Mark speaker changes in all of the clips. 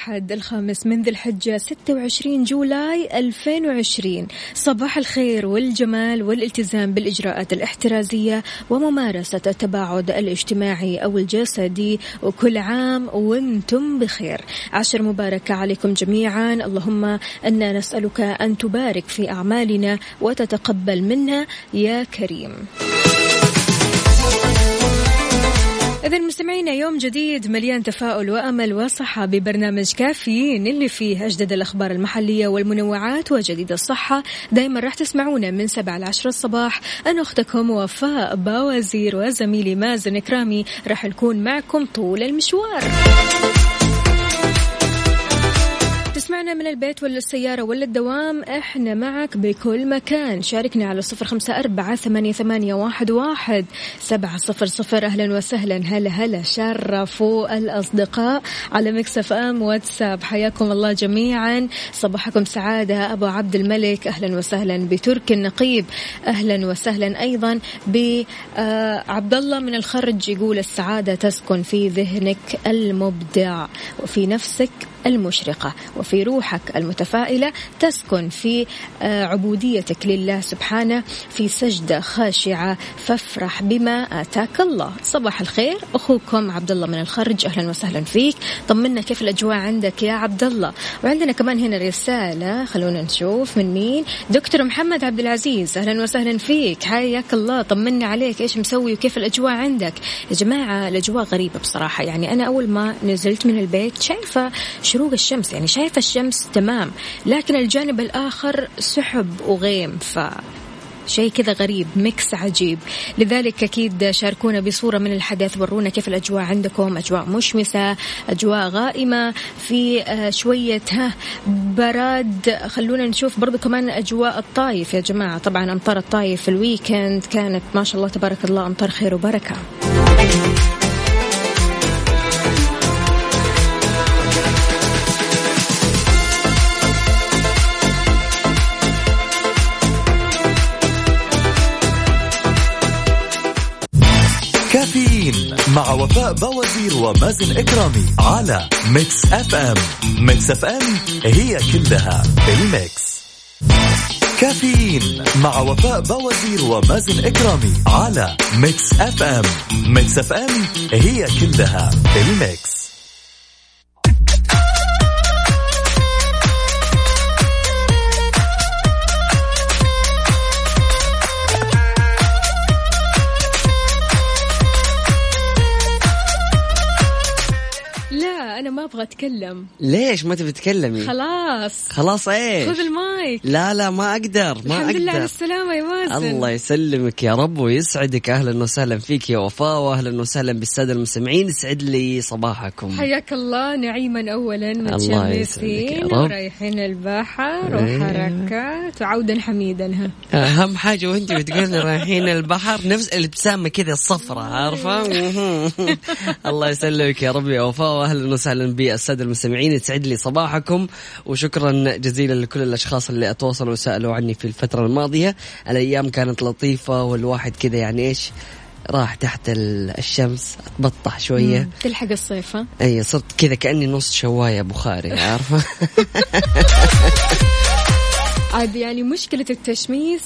Speaker 1: الأحد الخامس من ذي الحجة 26 July 2020 صباح الخير والجمال والالتزام بالإجراءات الاحترازية وممارسة التباعد الاجتماعي أو الجسدي وكل عام وأنتم بخير. عشر مباركة عليكم جميعا. اللهم أنا نسألك أن تبارك في أعمالنا وتتقبل منا يا كريم. إذا مستمعينا يوم جديد مليان تفاؤل وأمل وصحة ببرنامج كافيين اللي فيه أجدد الأخبار المحلية والمنوعات وجديد الصحة. دايما راح تسمعونا من سبعة لعشر الصباح. أنا أختكم وفاء باوزير وزميلي مازن كرامي راح نكون معكم طول المشوار. تسمعنا من البيت ولا السيارة ولا الدوام إحنا معك بكل مكان. شاركنا على صفر خمسة أربعة ثمانية, ثمانية واحد, واحد سبعة صفر صفر. أهلا وسهلا. هلا هلا شرفوا الأصدقاء على مكسف أم واتساب. حياكم الله جميعا. صباحكم سعادة. أبو عبد الملك أهلا وسهلا. بترك النقيب أهلا وسهلا أيضا. بعبد الله من الخرج يقول السعادة تسكن في ذهنك المبدع وفي نفسك المشرقة. وفي روحك المتفائلة تسكن في عبوديتك لله سبحانه في سجدة خاشعة. فافرح بما آتاك الله. صباح الخير أخوكم عبد الله من الخرج. أهلا وسهلا فيك. طمنا كيف الأجواء عندك يا عبد الله وعندنا كمان هنا رسالة خلونا نشوف من مين. دكتور محمد عبد العزيز أهلا وسهلا فيك. حياك الله طمنا عليك. إيش مسوي وكيف الأجواء عندك؟ يا جماعة الأجواء غريبة بصراحة. يعني أنا أول ما نزلت من البيت شايفة شروق الشمس. يعني شايفة الشمس تمام. لكن الجانب الآخر سحب وغيم ف شيء كذا غريب ميكس عجيب. لذلك أكيد شاركونا بصورة من الحدث ورونا كيف الأجواء عندكم. أجواء مشمسة أجواء غائمة في شوية ها براد. خلونا نشوف برضو كمان أجواء الطايف يا جماعة. طبعا أمطار الطايف في الويكند كانت ما شاء الله تبارك الله أمطار خير وبركة.
Speaker 2: وفاء بوازير ومازن إكرامي على Mix FM. Mix FM هي كلها ال mix. كافيين مع وفاء بوازير ومازن إكرامي على Mix FM. Mix FM هي كلها
Speaker 1: ال mix. أبغى أتكلم
Speaker 3: ليش ما تبي تتكلمي؟
Speaker 1: خلاص
Speaker 3: خلاص إيش؟
Speaker 1: خذ المايك
Speaker 3: لا لا ما أقدر ما
Speaker 1: الحمد
Speaker 3: أقدر
Speaker 1: لله على السلامة يا مازن
Speaker 3: الله يسلمك يا رب ويسعدك أهلا وسهلا فيك يا وفاء وأهلا وسهلا بالسادة المستمعين يسعد لي صباحكم
Speaker 1: حياك الله نعيما
Speaker 3: يسعدك
Speaker 1: متشمسين. ورايحين البحر
Speaker 3: إيه.
Speaker 1: وحركات وعودا حميدا ها
Speaker 3: أهم حاجة وأنت بتقولي رايحين البحر نفس الابتسامة كذا الصفرة عارفة؟ الله يسلمك يا رب يا وفاء وأهلا وسهلا بالسادة المستمعين يسعد لي صباحكم. وشكرا جزيلا لكل الأشخاص اللي أتواصلوا وسألوا عني في الفترة الماضية. الأيام كانت لطيفة والواحد كذا يعني إيش راح تحت ال- الشمس أتبطح
Speaker 1: شوية. تلحق الصيف ها؟
Speaker 3: أي صرت كذا كأني نص شواية بخاري عارفة؟
Speaker 1: عاد يعني مشكلة التشميس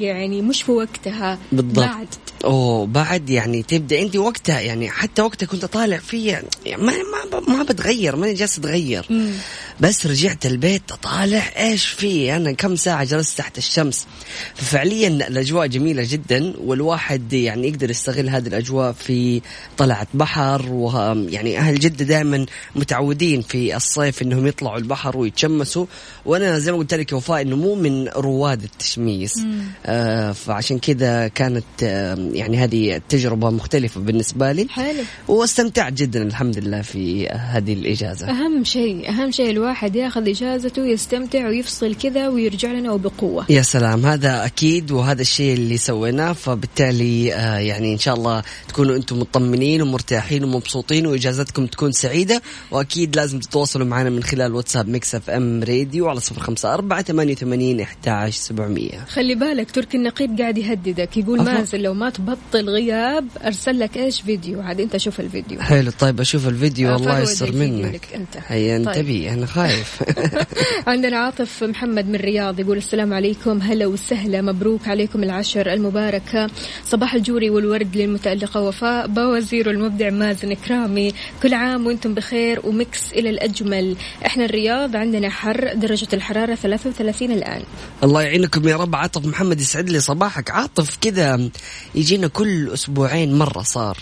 Speaker 1: يعني مش في وقتها
Speaker 3: بالضبط.
Speaker 1: بعد
Speaker 3: أوه بعد يعني تبدأ أنت وقتها يعني حتى وقتها كنت طالع فيه يعني ما ما ما بتغير ماني جالس أتغير
Speaker 1: مم.
Speaker 3: بس رجعت البيت اطالع إيش في؟ أنا كم ساعة جلست تحت الشمس. ففعليا الأجواء جميلة جدا والواحد يعني يقدر يستغل هذه الأجواء في طلعة بحر ويعني أهل جدة دائما متعودين في الصيف إنهم يطلعوا البحر ويتشمسوا. وأنا زي ما قلت لك وفاء إنه مو من رواد التشميس. آه فعشان كذا كانت آه يعني هذه التجربه مختلفة بالنسبة لي.
Speaker 1: حلو.
Speaker 3: واستمتعت جدا الحمد لله في هذه الإجازة.
Speaker 1: أهم شيء أهم شيء الواحد ياخذ إجازته يستمتع ويفصل كذا ويرجع لنا وبقوة
Speaker 3: يا سلام هذا أكيد وهذا الشيء اللي سويناه فبالتالي آه يعني إن شاء الله تكونوا أنتم مطمنين ومرتاحين ومبسوطين واجازتكم تكون سعيدة وأكيد لازم تتواصلوا معنا من خلال واتساب Mix FM راديو على صفر خمسة أربعة ثمانية وثمانين احداش سبعمئه
Speaker 1: خلي بالك تركي النقيب قاعد يهددك يقول. مازن لو ما تبطل غياب أرسل لك إيش فيديو عاد أنت شوف الفيديو
Speaker 3: حلو طيب أشوف الفيديو الله يستر منك
Speaker 1: أنت.
Speaker 3: هيا
Speaker 1: طيب.
Speaker 3: انتبهي أنا خايف
Speaker 1: عندنا عاطف محمد من الرياض يقول السلام عليكم. هلا وسهلا. مبروك عليكم العشر المباركة صباح الجوري والورد للمتألقة. وفاء بوزير المبدع مازن كرامي كل عام وأنتم بخير و Mix إلى الأجمل. إحنا الرياض عندنا حر درجة الحرارة 33 الآن.
Speaker 3: الله يعينكم يا رب. عاطف محمد يسعد لي صباحك. عاطف كذا يجينا كل أسبوعين مرة صار.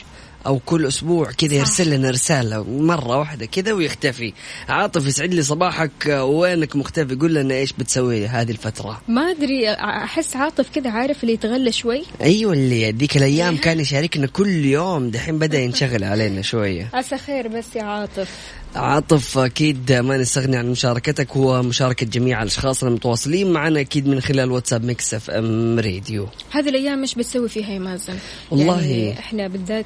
Speaker 3: أو كل أسبوع كذا يرسل لنا رسالة مرة واحدة كذا ويختفي. عاطف يسعد لي صباحك. وينك مختفي؟ قول لنا إيش بتسوي هذه الفترة؟
Speaker 1: ما أدري أحس عاطف كذا عارف اللي يتغلى شوي.
Speaker 3: أيوه اللي ذيك الأيام كان يشاركنا كل يوم دحين بدأ ينشغل علينا شوية.
Speaker 1: عسى خير بس يا عاطف.
Speaker 3: عاطف أكيد ما نستغني عن مشاركتك ومشاركه جميع الأشخاص المتواصلين معنا أكيد من خلال واتساب Mix FM راديو
Speaker 1: هذه الأيام إيش بتسوي فيها يا مازن؟
Speaker 3: والله.
Speaker 1: يعني إحنا بالذات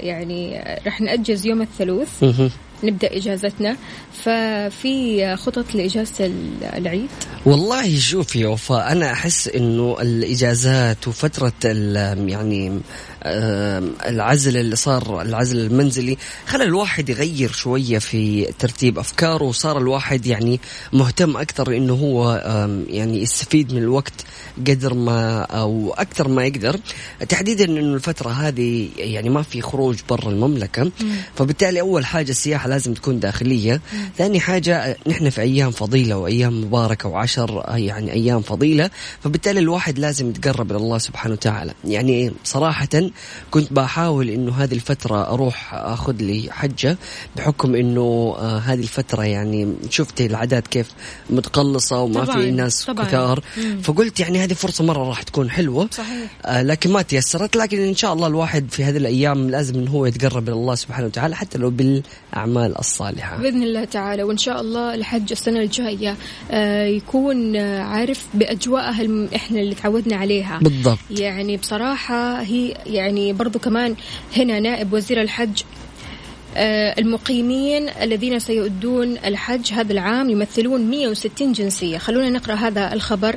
Speaker 1: يعني راح نأجز يوم الثلاث
Speaker 3: مهم.
Speaker 1: نبدأ إجازتنا ففي خطط لإجازة ال- العيد
Speaker 3: والله شوف يا وفاء أنا أحس إنه الإجازات وفترة يعني العزل اللي صار العزل المنزلي خلى الواحد يغير شوية في ترتيب أفكاره وصار الواحد يعني مهتم أكثر إنه هو يعني يستفيد من الوقت قدر ما أو أكثر ما يقدر. تحديدا إنه الفترة هذه يعني ما في خروج برا المملكة فبالتالي أول حاجة السياحة لازم تكون داخلية. ثاني حاجة نحن في أيام فضيلة وأيام مباركة وعشر يعني أيام فضيلة فبالتالي الواحد لازم يتقرب إلى الله سبحانه وتعالى. يعني صراحة كنت بحاول إنه هذه الفترة أروح أخذ لي حجة بحكم إنه آه هذه الفترة يعني شفت العادات كيف متقلصة وما
Speaker 1: طبعاً،
Speaker 3: في ناس
Speaker 1: طبعاً.
Speaker 3: كثار. فقلت يعني هذه فرصة مرة راح تكون حلوة
Speaker 1: صحيح.
Speaker 3: آه لكن ما تيسرت. لكن إن شاء الله الواحد في هذه الأيام لازم إنه هو يتقرب إلى الله سبحانه وتعالى حتى لو بالأعمال الصالحة.
Speaker 1: بإذن الله تعالى. وإن شاء الله الحج السنة الجاية آه، يكون آه، عارف بأجواءها إحنا اللي تعودنا عليها.
Speaker 3: بالضبط.
Speaker 1: يعني بصراحة هي يعني برضو كمان هنا نائب وزير الحج آه، المقيمين الذين سيؤدون الحج هذا العام يمثلون 160 جنسية. خلونا نقرأ هذا الخبر.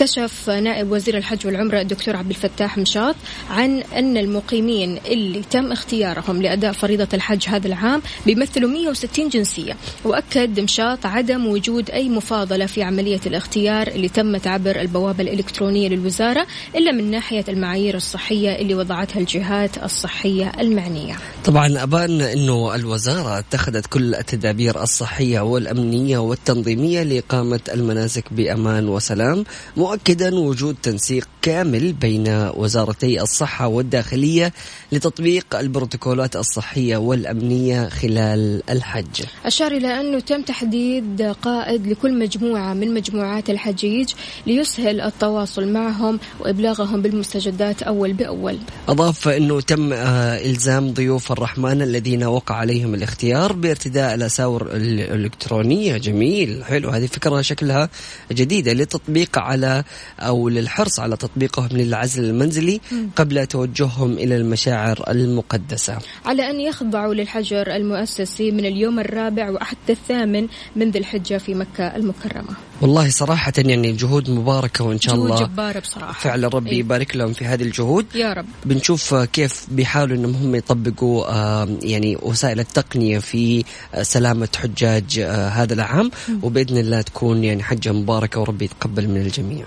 Speaker 1: كشف نائب وزير الحج والعمرة الدكتور عبد الفتاح مشاط عن أن المقيمين اللي تم اختيارهم لأداء فريضة الحج هذا العام بيمثلوا 160 جنسية. وأكد مشاط عدم وجود أي مفاضلة في عملية الاختيار اللي تمت عبر البوابة الإلكترونية للوزارة إلا من ناحية المعايير الصحية اللي وضعتها الجهات الصحية المعنية.
Speaker 3: طبعا ابان إنه الوزارة اتخذت كل التدابير الصحية والأمنية والتنظيمية لإقامة المناسك بأمان وسلام مؤكدا وجود تنسيق كامل بين وزارتي الصحة والداخلية لتطبيق البروتوكولات الصحية والأمنية خلال الحج.
Speaker 1: أشار إلى أنه تم تحديد قائد لكل مجموعة من مجموعات الحجيج ليسهل التواصل معهم وإبلاغهم بالمستجدات أول بأول.
Speaker 3: أضاف أنه تم آه، إلزام ضيوف الرحمن الذين وقع عليهم الاختيار بارتداء الأساور ال- الإلكترونية. جميل حلو. هذه فكرة شكلها جديدة للتطبيق على أو للحرص على تطبيقهم للعزل المنزلي قبل توجههم إلى المشاعر المقدسة.
Speaker 1: على أن يخضعوا للحجر المؤسسي من اليوم الرابع وحتى الثامن من ذي الحجة في مكة المكرمة.
Speaker 3: والله صراحة يعني جهود مباركة وإن شاء
Speaker 1: جهود
Speaker 3: الله
Speaker 1: جبارة بصراحة.
Speaker 3: فعلا ربي
Speaker 1: إيه.
Speaker 3: يبارك لهم في هذه الجهود.
Speaker 1: يا رب.
Speaker 3: بنشوف كيف بيحاولوا إنهم هم يطبقوا آه، يعني وسائل التقنية في سلامة حجاج آه، هذا العام. وبإذن الله تكون يعني حجة مباركة وربي يتقبل من الجميع.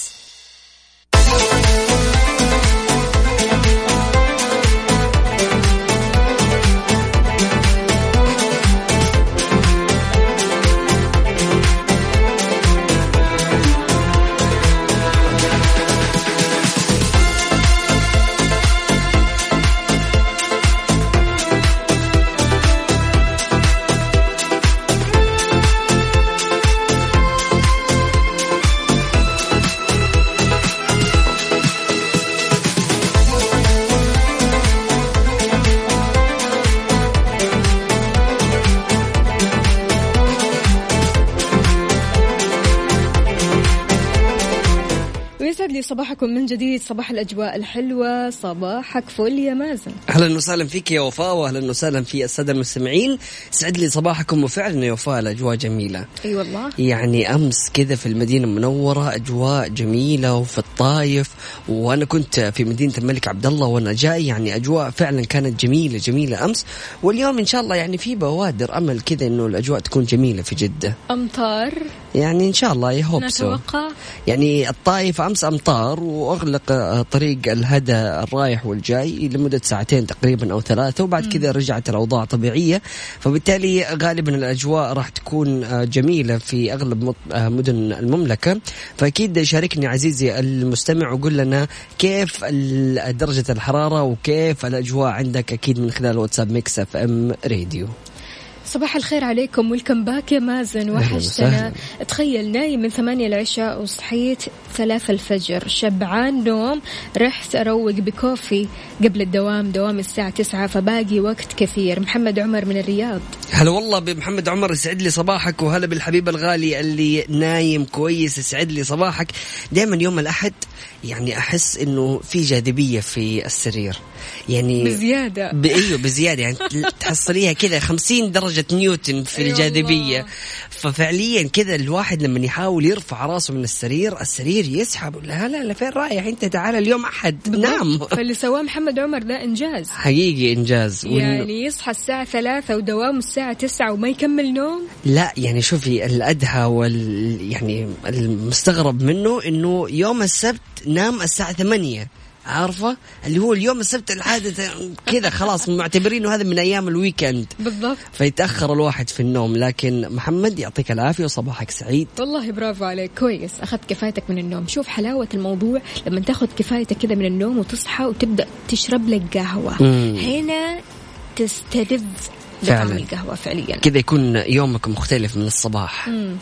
Speaker 1: صباحكم من جديد صباح الأجواء الحلوة صباحك فل يا مازن.
Speaker 3: أهلا وسهلا فيك يا وفاء واهلا وسهلا في السادة المستمعين. سعد لي صباحكم وفعلا يا وفاء الأجواء جميلة.
Speaker 1: أي والله.
Speaker 3: يعني أمس كذا في المدينة المنورة أجواء جميلة وفي الطايف. وأنا كنت في مدينة الملك عبد الله وأنا جاي يعني أجواء فعلا كانت جميلة جميلة أمس. واليوم إن شاء الله يعني في بوادر أمل كذا إنه الأجواء تكون جميلة في جدة.
Speaker 1: أمطار.
Speaker 3: يعني إن شاء الله I hope so
Speaker 1: نتوقع.
Speaker 3: يعني الطايف أمس أمطار وأغلق آه، طريق الهدى الرايح والجاي لمدة ساعتين تقريبا أو ثلاثة وبعد كذا رجعت الأوضاع طبيعية. فبالتالي غالبا الأجواء راح تكون آه، جميلة في أغلب آه، مدن المملكة. فأكيد شاركني عزيزي المستمع وقول لنا كيف درجة الحرارة وكيف الأجواء عندك أكيد من خلال واتساب Mix FM راديو.
Speaker 1: صباح الخير عليكم. ويلكم باك يا مازن. وحشتنا. تخيل نايم من ثمانية العشاء وصحيت ثلاثة الفجر. شبعان نوم. رحت أروق بكوفي قبل الدوام. دوام الساعة تسعة فباقي وقت كثير. محمد عمر من الرياض.
Speaker 3: هلا والله بمحمد عمر يسعد لي صباحك. وهلا بالحبيب الغالي اللي نايم كويس يسعد لي صباحك. دائما يوم الأحد يعني أحس إنه في جاذبية في السرير. يعني
Speaker 1: بزيادة.
Speaker 3: ب- أيوه بزيادة. يعني تحصليها كذا 50 درجة نيوتن في
Speaker 1: أي الجاذبية.
Speaker 3: ففعليا كذا الواحد لما يحاول يرفع راسه من السرير السرير يسحب. لا لا لا فين رايح؟ أنت تعال اليوم أحد. نام.
Speaker 1: فاللي سواه محمد عمر ده إنجاز.
Speaker 3: حقيقي إنجاز.
Speaker 1: يعني يصحى الساعة ثلاثة ودوامه الساعة تسعة وما يكمل نوم.
Speaker 3: لا يعني شوفي الأدهى وال يعني المستغرب منه إنه يوم السبت نام الساعة 8 عارفة؟ اللي هو اليوم السبت العادة كذا خلاص معتبرينه هذا من أيام الويكند.
Speaker 1: بالضبط.
Speaker 3: فيتأخر الواحد في النوم لكن محمد يعطيك العافية وصباحك سعيد.
Speaker 1: والله برافو عليك. كويس. أخذت كفايتك من النوم. شوف حلاوة الموضوع لما تاخذ كفايتك كذا من النوم وتصحى وتبدأ تشرب لك
Speaker 3: قهوة.
Speaker 1: هنا تستلذ
Speaker 3: فعلاً.
Speaker 1: بطعم القهوة فعليا.
Speaker 3: كذا يكون يومك مختلف من الصباح.
Speaker 1: مم.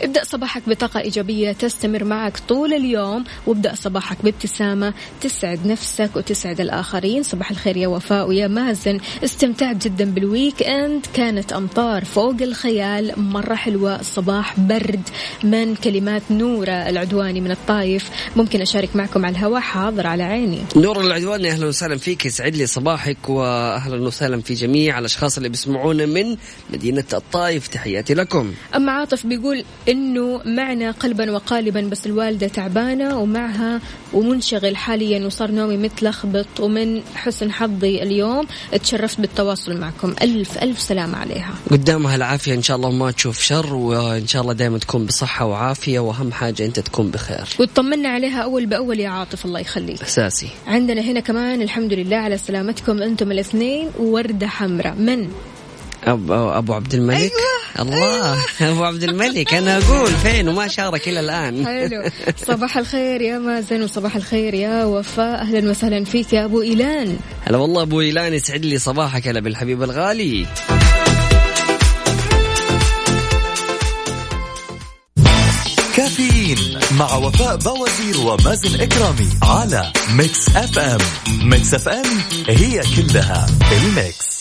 Speaker 1: ابدأ صباحك بطاقة إيجابية تستمر معك طول اليوم وابدأ صباحك بابتسامة تسعد نفسك وتسعد الآخرين. صباح الخير يا وفاء ويا مازن. استمتعت جدا بال weekend كانت أمطار فوق الخيال. مرة حلوة. الصباح برد من كلمات نورة العدواني من الطايف. ممكن أشارك معكم على الهواء. حاضر على عيني.
Speaker 3: نور العدواني أهلا وسهلا فيك. يسعد لي صباحك واهلا وسهلا في جميع الأشخاص اللي بيسمعونا من مدينة الطايف تحياتي لكم.
Speaker 1: أما عاطف بيقول إنه معنا قلبا وقالبا بس الوالدة تعبانة ومعها ومنشغل حاليا وصار نومي متلخبط. ومن حسن حظي اليوم تشرفت بالتواصل معكم. ألف ألف سلامة عليها.
Speaker 3: قدامها العافية. إن شاء الله ما تشوف شر وإن شاء الله دائما تكون بصحة وعافية. وأهم حاجة أنت تكون بخير.
Speaker 1: وتطمنا عليها أول بأول يا عاطف الله يخليك.
Speaker 3: أساسي.
Speaker 1: عندنا هنا كمان الحمد لله على سلامتكم أنتم الاثنين وردة حمراء. من؟
Speaker 3: أبو, أبو عبد الملك. أيوة. الله أبو عبد الملك. أنا أقول فين وما شارك إلى الآن.
Speaker 1: حلو. صباح الخير يا مازن وصباح الخير يا وفاء. أهلا وسهلا فيك يا أبو إيلان.
Speaker 3: هلا والله أبو إيلان يسعد لي صباحك هلا بالحبيب الغالي.
Speaker 2: كافيين مع وفاء بوازير ومازن إكرامي على Mix FM. Mix FM هي كلها ال mix.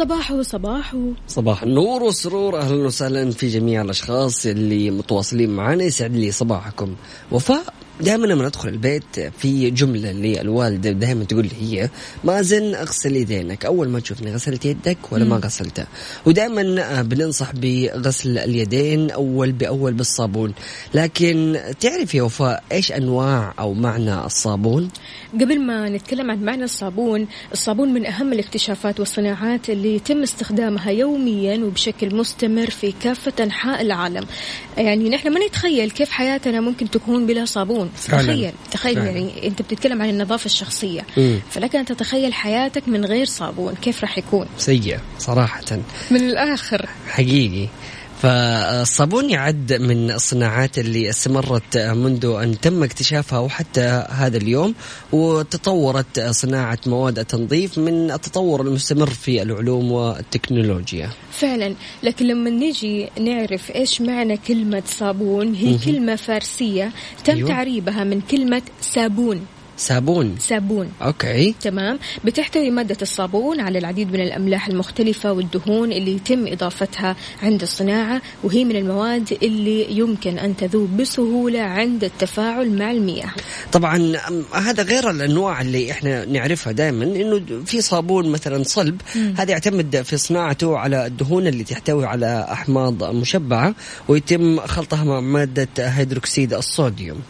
Speaker 1: صباحو صباحو.
Speaker 3: صباح النور والسرور أهلا وسهلا في جميع الأشخاص اللي متواصلين معنا. يسعد لي صباحكم. وفاء. دائما لما ندخل البيت في جملة اللي الوالده دائما تقول لي هي مازن أغسل يدينك أول ما تشوفني غسلت يدك ولا ما غسلتها ودائما بننصح بغسل اليدين أول باول بالصابون. لكن تعرف يا وفاء إيش أنواع أو معنى الصابون؟
Speaker 1: قبل ما نتكلم عن معنى الصابون الصابون من أهم الاكتشافات والصناعات اللي يتم استخدامها يوميا وبشكل مستمر في كافة أنحاء العالم. يعني نحن ما نتخيل كيف حياتنا ممكن تكون بلا صابون.
Speaker 3: فعلا.
Speaker 1: تخيل تخيل
Speaker 3: فعلا.
Speaker 1: يعني أنت بتتكلم عن النظافة الشخصية
Speaker 3: مم.
Speaker 1: فلك أن تتخيل حياتك من غير صابون كيف راح يكون
Speaker 3: سيء صراحة
Speaker 1: من الآخر
Speaker 3: حقيقي فالصابون يعد من الصناعات اللي استمرت منذ أن تم اكتشافها وحتى هذا اليوم وتطورت صناعة مواد التنظيف من التطور المستمر في العلوم والتكنولوجيا.
Speaker 1: فعلا. لكن لما نيجي نعرف إيش معنى كلمة صابون هي كلمة فارسية تم
Speaker 3: أيوة.
Speaker 1: تعريبها من كلمة صابون
Speaker 3: صابون.
Speaker 1: صابون.
Speaker 3: okay.
Speaker 1: تمام. بتحتوي مادة الصابون على العديد من الأملاح المختلفة والدهون اللي يتم إضافتها عند الصناعة وهي من المواد اللي يمكن أن تذوب بسهولة عند التفاعل مع المياه.
Speaker 3: طبعا هذا غير الأنواع اللي إحنا نعرفها دائما إنه في صابون مثلا صلب هذا يعتمد في صناعته على الدهون اللي تحتوي على أحماض مشبعة ويتم خلطها مع مادة هيدروكسيد الصوديوم.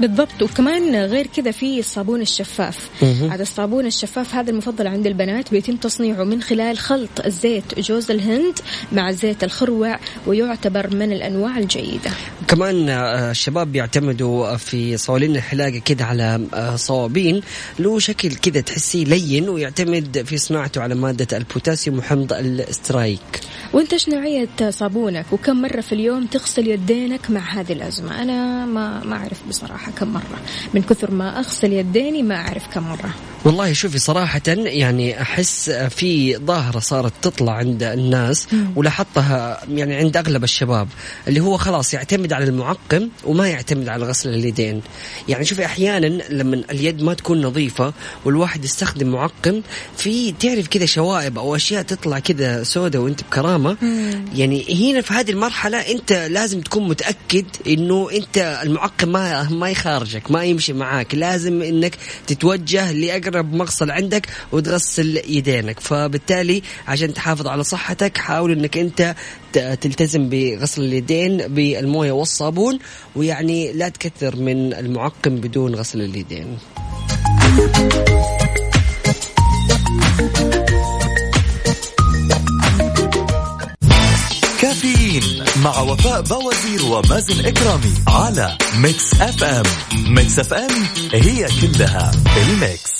Speaker 1: بالضبط. وكمان غير كذا في الصابون الشفاف. هذا الصابون الشفاف هذا المفضل عند البنات بيتم تصنيعه من خلال خلط زيت جوز الهند مع زيت الخروع ويعتبر من الأنواع الجيدة.
Speaker 3: كمان آه، الشباب بيعتمدوا في صوالين الحلاقة كده على آه، صوابين. له شكل كده تحسيه لين ويعتمد في صناعته على مادة البوتاسيوم وحمض الستياريك
Speaker 1: وانت إيش نوعية صابونك؟ وكم مرة في اليوم تغسل يدينك مع هذه الأزمة؟ أنا ما ما أعرف بصراحة كم مرة. من كثر ما أغسل يديني ما أعرف كم مرة.
Speaker 3: والله شوفي صراحة يعني أحس في ظاهرة صارت تطلع عند الناس ولاحظتها يعني عند أغلب الشباب اللي هو خلاص يعتمد على المعقم وما يعتمد على غسل اليدين. يعني شوفي أحيانا لما اليد ما تكون نظيفة والواحد يستخدم معقم في تعرف كذا شوائب أو أشياء تطلع كذا سودة وأنت بكرامة. يعني هنا في هذه المرحلة أنت لازم تكون متأكد إنه أنت المعقم ما ما يخارجك ما يمشي معاك. لازم إنك تتوجه لأقرب مغسل عندك وتغسل يدينك. فبالتالي عشان تحافظ على صحتك حاول إنك أنت ت- تلتزم بغسل اليدين بالموية والصابون ويعني لا تكثر من المعقم بدون غسل اليدين.
Speaker 2: كافيين مع وفاء بوازير ومازن إكرامي على Mix FM. Mix FM هي كلها ال mix.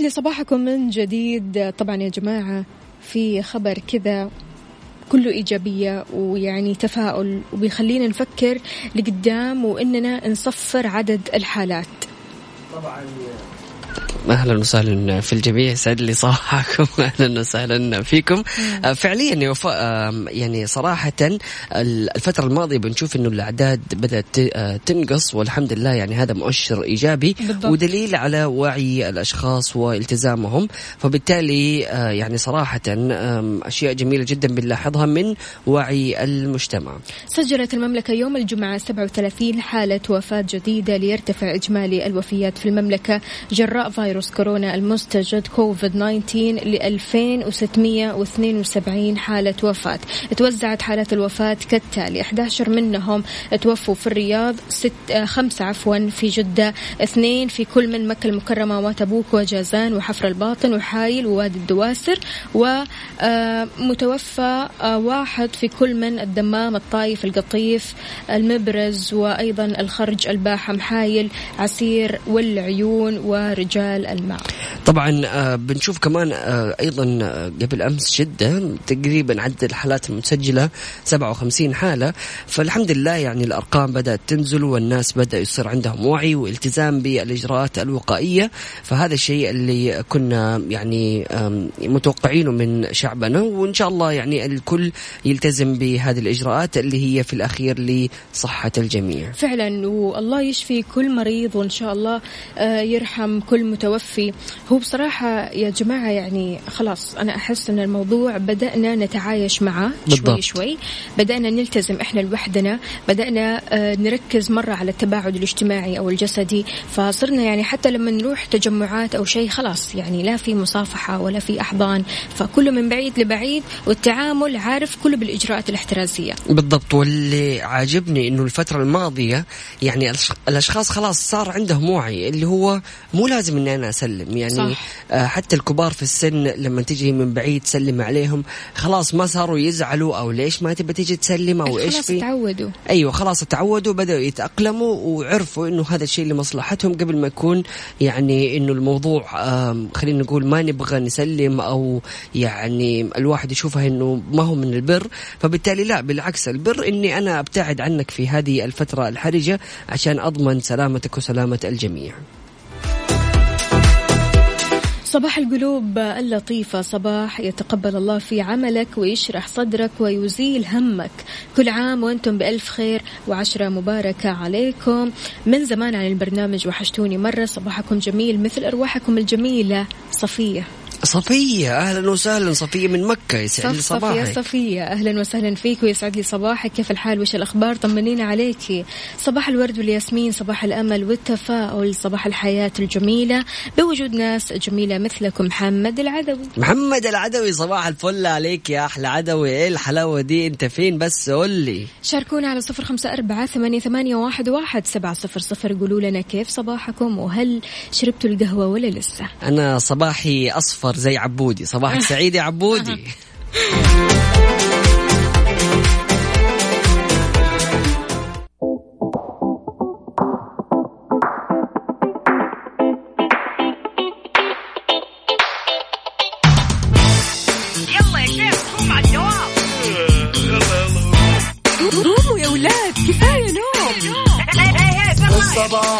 Speaker 1: ويسعد لي صباحكم من جديد. طبعا يا جماعة في خبر كذا كله إيجابية ويعني تفاؤل وبيخلينا نفكر لقدام وإننا نصفر عدد الحالات.
Speaker 3: أهلا وسهلا في الجميع. يسعد لي صباحكم أهلا وسهلا فيكم. آه، فعليا يعني صراحة ال- الفترة الماضية بنشوف إنه الأعداد بدأت آه، تنقص والحمد لله يعني هذا مؤشر إيجابي
Speaker 1: بالضبط.
Speaker 3: ودليل على وعي الأشخاص والتزامهم. فبالتالي آه، يعني صراحة أشياء جميلة جدا بنلاحظها من وعي المجتمع.
Speaker 1: سجلت المملكة يوم الجمعة 37 حالة وفاة جديدة ليرتفع إجمالي الوفيات في المملكة. جراء فيروس كورونا المستجد كوفيد 19 ل 2672 حالة وفاة. توزعت حالات الوفاة كالتالي 11 منهم توفوا في الرياض ست آه، خمسة عفوا في جدة اثنين في كل من مكة المكرمة وتبوك وجازان وحفر الباطن وحايل ووادي الدواسر ومتوفى واحد في كل من الدمام الطايف القطيف المبرز وأيضا الخرج الباحة محايل عسير والعيون ورجال الماء.
Speaker 3: طبعا آه، بنشوف كمان آه، أيضا آه، قبل أمس جده تقريبا عدد الحالات المسجلة 57 حالة. فالحمد لله يعني الأرقام بدأت تنزل والناس بدأ يصير عندهم وعي والتزام بالإجراءات الوقائية. فهذا الشيء اللي كنا يعني متوقعينه من شعبنا. وإن شاء الله يعني الكل يلتزم بهذه الإجراءات اللي هي في الأخير لصحة الجميع.
Speaker 1: فعلا والله يشفي كل مريض وإن شاء الله يرحم كل متوفي هو بصراحة يا جماعة يعني خلاص أنا أحس أن الموضوع بدأنا نتعايش معه بالضبط. شوي. شوي بدأنا نلتزم إحنا لوحدنا. بدأنا آه، نركز مرة على التباعد الاجتماعي أو الجسدي. فصرنا يعني حتى لما نروح تجمعات أو شيء خلاص يعني لا في مصافحة ولا في أحضان. فكله من بعيد لبعيد والتعامل عارف كله بالإجراءات الاحترازية.
Speaker 3: بالضبط. واللي عاجبني أنه الفترة الماضية يعني الأشخاص خلاص صار عندهم وعي اللي هو مو لازم أني أنا أسلم. يعني صح. آه، حتى الكبار في السن لما تجي من بعيد تسلم عليهم خلاص ما صاروا يزعلوا أو ليش ما تبى تيجي تسلم أو إيش
Speaker 1: في؟ تعودوا.
Speaker 3: أيوه خلاص تعودوا بدأوا يتأقلموا وعرفوا إنه هذا الشيء لمصلحتهم قبل ما يكون يعني إنه الموضوع خلينا نقول ما نبغى نسلم أو يعني الواحد يشوفها إنه ما هو من البر. فبالتالي لا بالعكس البر إني أنا أبتعد عنك في هذه الفترة الحرجة عشان أضمن سلامتك وسلامة الجميع.
Speaker 1: صباح القلوب اللطيفة. صباح يتقبل الله في عملك ويشرح صدرك ويزيل همك. كل عام وأنتم بألف خير وعشرة مباركة عليكم. من زمان عن البرنامج وحشتوني مرة صباحكم جميل مثل أرواحكم الجميلة. صفية.
Speaker 3: صفية أهلا وسهلا صفية من مكة يسعد لي صباحك
Speaker 1: صفية صفية أهلا وسهلا فيك ويسعد لي صباحك. كيف الحال؟ وش الأخبار؟ طمنينا عليك. صباح الورد والياسمين صباح الأمل والتفاؤل صباح الحياة الجميلة. بوجود ناس جميلة مثلكم محمد العدوي.
Speaker 3: محمد العدوي صباح الفل عليك يا أحلى عدوي. إيه الحلاوة دي؟ أنت فين؟ بس قول لي.
Speaker 1: شاركونا على صفر خمسة أربعة ثمانية, ثمانية واحد, واحد سبعة صفر صفر. قولوا لنا كيف صباحكم؟ وهل شربتوا القهوة ولا لسه؟
Speaker 3: أنا صباحي أصفر. اصفر زي عبودي. صباحك سعيد يا عبودي.
Speaker 4: الصباح. لا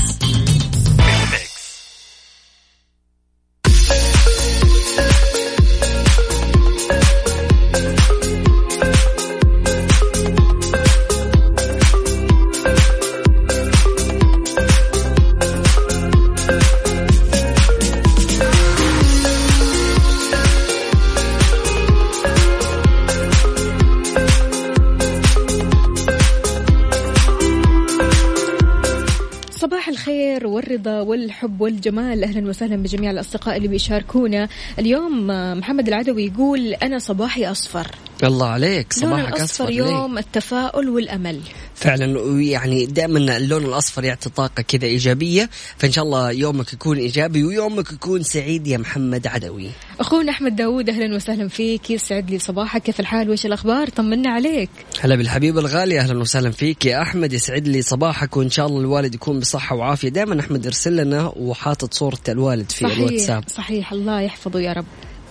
Speaker 1: والحب والجمال. أهلا وسهلا بجميع الأصدقاء اللي بيشاركونا. اليوم محمد العدوي يقول أنا صباحي أصفر.
Speaker 3: الله عليك صباحك
Speaker 1: أصفر, أصفر يوم التفاؤل والأمل.
Speaker 3: فعلا يعني دائما اللون الأصفر يعطي طاقة كذا إيجابية فإن شاء الله يومك يكون إيجابي ويومك يكون سعيد يا محمد عدوي.
Speaker 1: أخونا أحمد داوود أهلا وسهلا فيك يسعد لي صباحك. كيف الحال؟ وش الأخبار؟ طمنا عليك.
Speaker 3: هلا بالحبيب الغالي أهلا وسهلا فيك يا أحمد يسعد لي صباحك وإن شاء الله الوالد يكون بصحة وعافية. دائما أحمد يرسل لنا وحاطط صورة الوالد في
Speaker 1: صحيح
Speaker 3: الواتساب.
Speaker 1: صحيح الله يحفظه يا رب.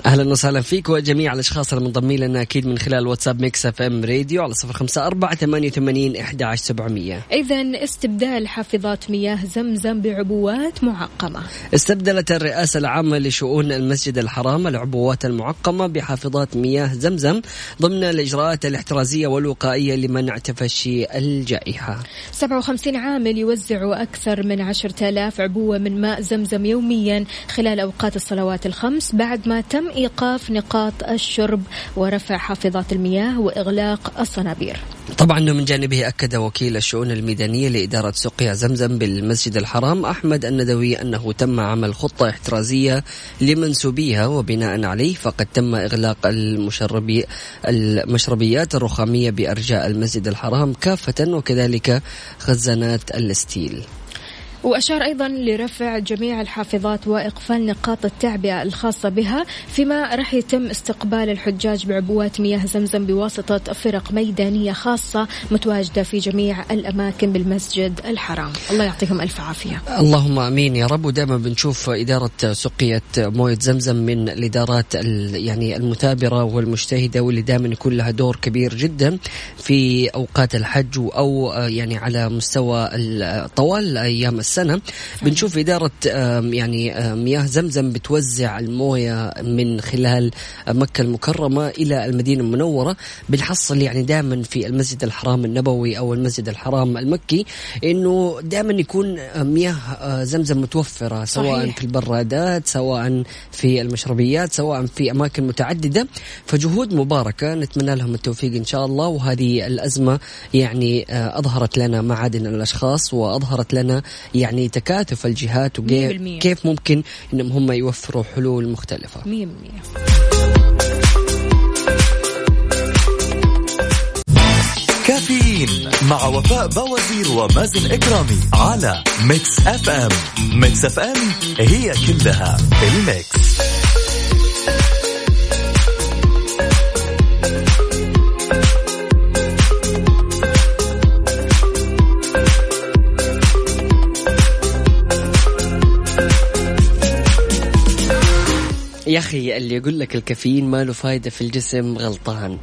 Speaker 3: أهلا وسهلا فيك وجميع الأشخاص المنضمين لنا أكيد من خلال واتساب Mix FM Radio على صفر خمسة أربعة ثمانية وثمانين احدى عشر سبعمئه
Speaker 1: اذا استبدال حافظات مياه زمزم بعبوات معقمة.
Speaker 3: استبدلت الرئاسة العامة لشؤون المسجد الحرام العبوات المعقمة بحافظات مياه زمزم ضمن الإجراءات الاحترازية والوقائية لمنع تفشي الجائحة.
Speaker 1: 57 عامل يوزعوا أكثر من 10000 عبوة من ماء زمزم يوميا خلال أوقات الصلوات الخمس بعد ما تم إيقاف نقاط الشرب ورفع حافظات المياه وإغلاق الصنابير.
Speaker 3: طبعا من جانبه أكد وكيل الشؤون الميدانية لإدارة سقيا زمزم بالمسجد الحرام أحمد الندوي أنه تم عمل خطة احترازية لمنسوبيها وبناء عليه فقد تم إغلاق المشربي المشربيات الرخامية بأرجاء المسجد الحرام كافة وكذلك خزانات الستيل
Speaker 1: وأشار أيضا لرفع جميع الحافظات وإقفال نقاط التعبئة الخاصة بها فيما راح يتم استقبال الحجاج بعبوات مياه زمزم بواسطة فرق ميدانية خاصة متواجدة في جميع الأماكن بالمسجد الحرام. الله يعطيهم ألف عافية.
Speaker 3: اللهم آمين يا رب. ودائما بنشوف إدارة سقية موية زمزم من الإدارات يعني المثابره والمجتهدة واللي دائما يكون لها دور كبير جدا في أوقات الحج أو يعني على مستوى طوال أيام السنة بنشوف إدارة يعني مياه زمزم بتوزع الموية من خلال مكة المكرمة إلى المدينة المنورة بنحصل يعني دائما في المسجد الحرام النبوي أو المسجد الحرام المكي إنه دائما يكون مياه زمزم متوفرة سواء صحيح. في البرادات سواء في المشربيات سواء في أماكن متعددة. فجهود مباركة نتمنى لهم التوفيق إن شاء الله. وهذه الأزمة يعني أظهرت لنا معادن الأشخاص وأظهرت لنا يعني تكاتف الجهات وكيف ممكن إنهم هم يوفروا حلول مختلفة. 100%
Speaker 2: كافيين مع وفاء بوازير ومازن إكرامي على Mix FM Mix FM هي كلها ال mix.
Speaker 3: يا أخي اللي يقول لك الكافيين ما له فايدة في الجسم غلطان.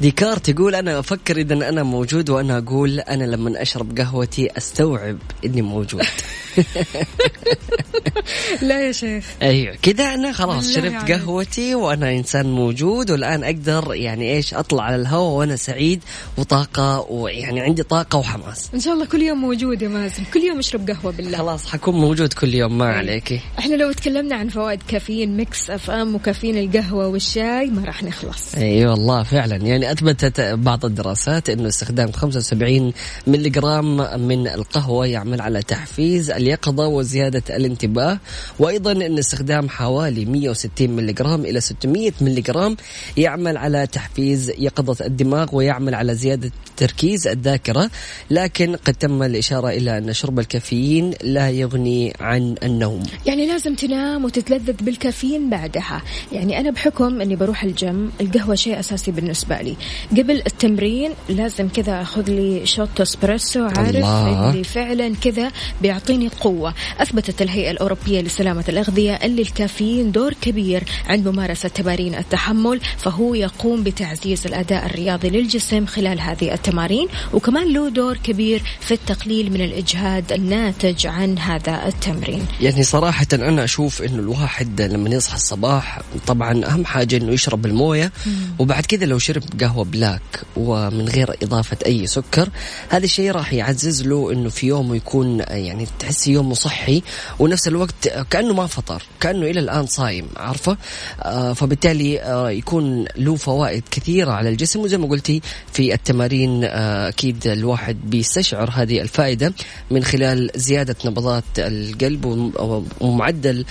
Speaker 3: ديكارت يقول أنا أفكر إذا أنا موجود وأنا أقول أنا لما أشرب قهوتي أستوعب إني موجود.
Speaker 1: لا يا شيخ.
Speaker 3: أيوه كذا أنا خلاص شربت يعني. قهوتي وأنا إنسان موجود والآن أقدر يعني إيش أطلع على الهواء وأنا سعيد وطاقة ويعني عندي طاقة وحماس.
Speaker 1: إن شاء الله كل يوم موجود يا مازن. كل يوم أشرب قهوة بالله.
Speaker 3: خلاص حكون موجود كل يوم ما عليكي
Speaker 1: إحنا لو تكلمنا عن فوائد كافيين Mix FM وكافيين القهوة والشاي ما راح نخلص.
Speaker 3: إي أيوة والله فعلا. يعني أثبتت بعض الدراسات إنه استخدام 75 ملي جرام من القهوة يعمل على تحفيز اليقظة وزيادة الانتباه وأيضا إن استخدام حوالي 160 ملي جرام إلى 600 ملي جرام يعمل على تحفيز يقظة الدماغ ويعمل على زيادة تركيز الذاكرة. لكن قد تم الإشارة إلى أن شرب الكافيين لا يغني عن النوم.
Speaker 1: يعني لازم تنام وتتلذذ بالكافيين بعدها. يعني أنا بحكم إني بروح الجيم القهوة شيء أساسي بالنسبة لي. قبل التمرين لازم كذا أخذ لي شوت أسبريسو عارف. اللي فعلا كذا بيعطيني قوة. أثبتت الهيئة الأوروبية لسلامة الأغذية اللي الكافيين دور كبير عند ممارسة تمارين التحمل فهو يقوم بتعزيز الأداء الرياضي للجسم خلال هذه التمارين وكمان له دور كبير في التقليل من الإجهاد الناتج عن هذا التمرين.
Speaker 3: يعني صراحة أنا أشوف إنه الواحد لما يصحى الصباح طبعا أهم حاجة إنه يشرب الموية وبعد كذا لو شرب قهوة بلاك ومن غير إضافة أي سكر هذا الشيء راح يعزز له إنه في يومه يكون يعني تحس يومه صحي ونفس الوقت كأنه ما فطر كأنه إلى الآن صايم عارفة؟ آه فبالتالي آه يكون له فوائد كثيرة على الجسم وزي ما قلتي في التمارين آه أكيد الواحد بيستشعر هذه الفائدة من خلال زيادة نبضات القلب ومعدل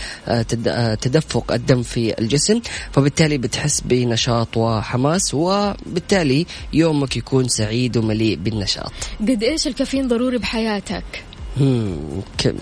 Speaker 3: تدفق الدم في الجسم. فبالتالي بتحس بنشاط وحماس وبالتالي يومك يكون سعيد ومليء بالنشاط.
Speaker 1: قد إيش الكافيين ضروري بحياتك؟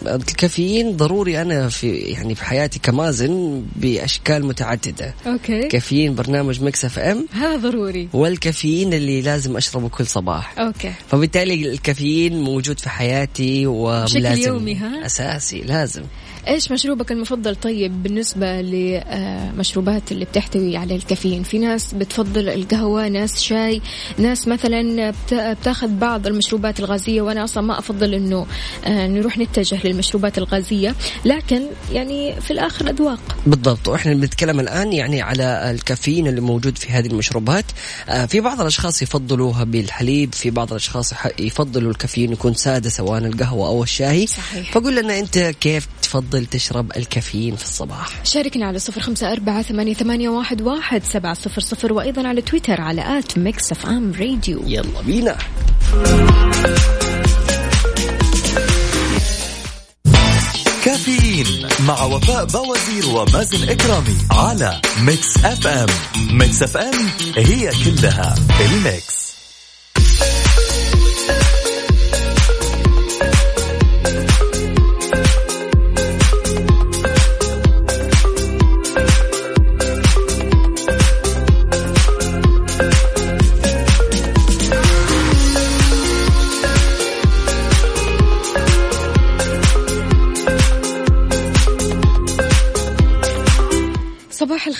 Speaker 3: الكافيين ضروري أنا في يعني في حياتي كمازن بأشكال متعددة.
Speaker 1: okay.
Speaker 3: كافيين برنامج Mix FM.
Speaker 1: هذا ضروري.
Speaker 3: والكافيين اللي لازم أشربه كل صباح.
Speaker 1: okay.
Speaker 3: فبالتالي الكافيين موجود في حياتي
Speaker 1: وملازم. يومي ها؟
Speaker 3: أساسي لازم.
Speaker 1: إيش مشروبك المفضل؟ طيب بالنسبة لمشروبات اللي بتحتوي على الكافيين في ناس بتفضل القهوة ناس شاي ناس مثلا بتاخذ بعض المشروبات الغازية وأنا أصلا ما أفضل إنه آه، نروح نتجه للمشروبات الغازية لكن يعني في الآخر أذواق.
Speaker 3: بالضبط. وإحنا بنتكلم الآن يعني على الكافيين اللي موجود في هذه المشروبات. آه، في بعض الأشخاص يفضلوها بالحليب في بعض الأشخاص يفضلوا الكافيين يكون سادة سواء القهوة أو الشاي.
Speaker 1: صحيح.
Speaker 3: فقول لنا أنت كيف تفضل تشرب الكافيين في الصباح.
Speaker 1: شاركنا على صفر خمسة أربعة ثمانية, ثمانية واحد, واحد سبعة صفر صفر وأيضا على تويتر على at Mix FM Radio.
Speaker 3: يلا بينا.
Speaker 2: كافيين مع وفاء بوازير ومازن إكرامي على Mix FM. Mix FM هي كلها ال
Speaker 1: mix.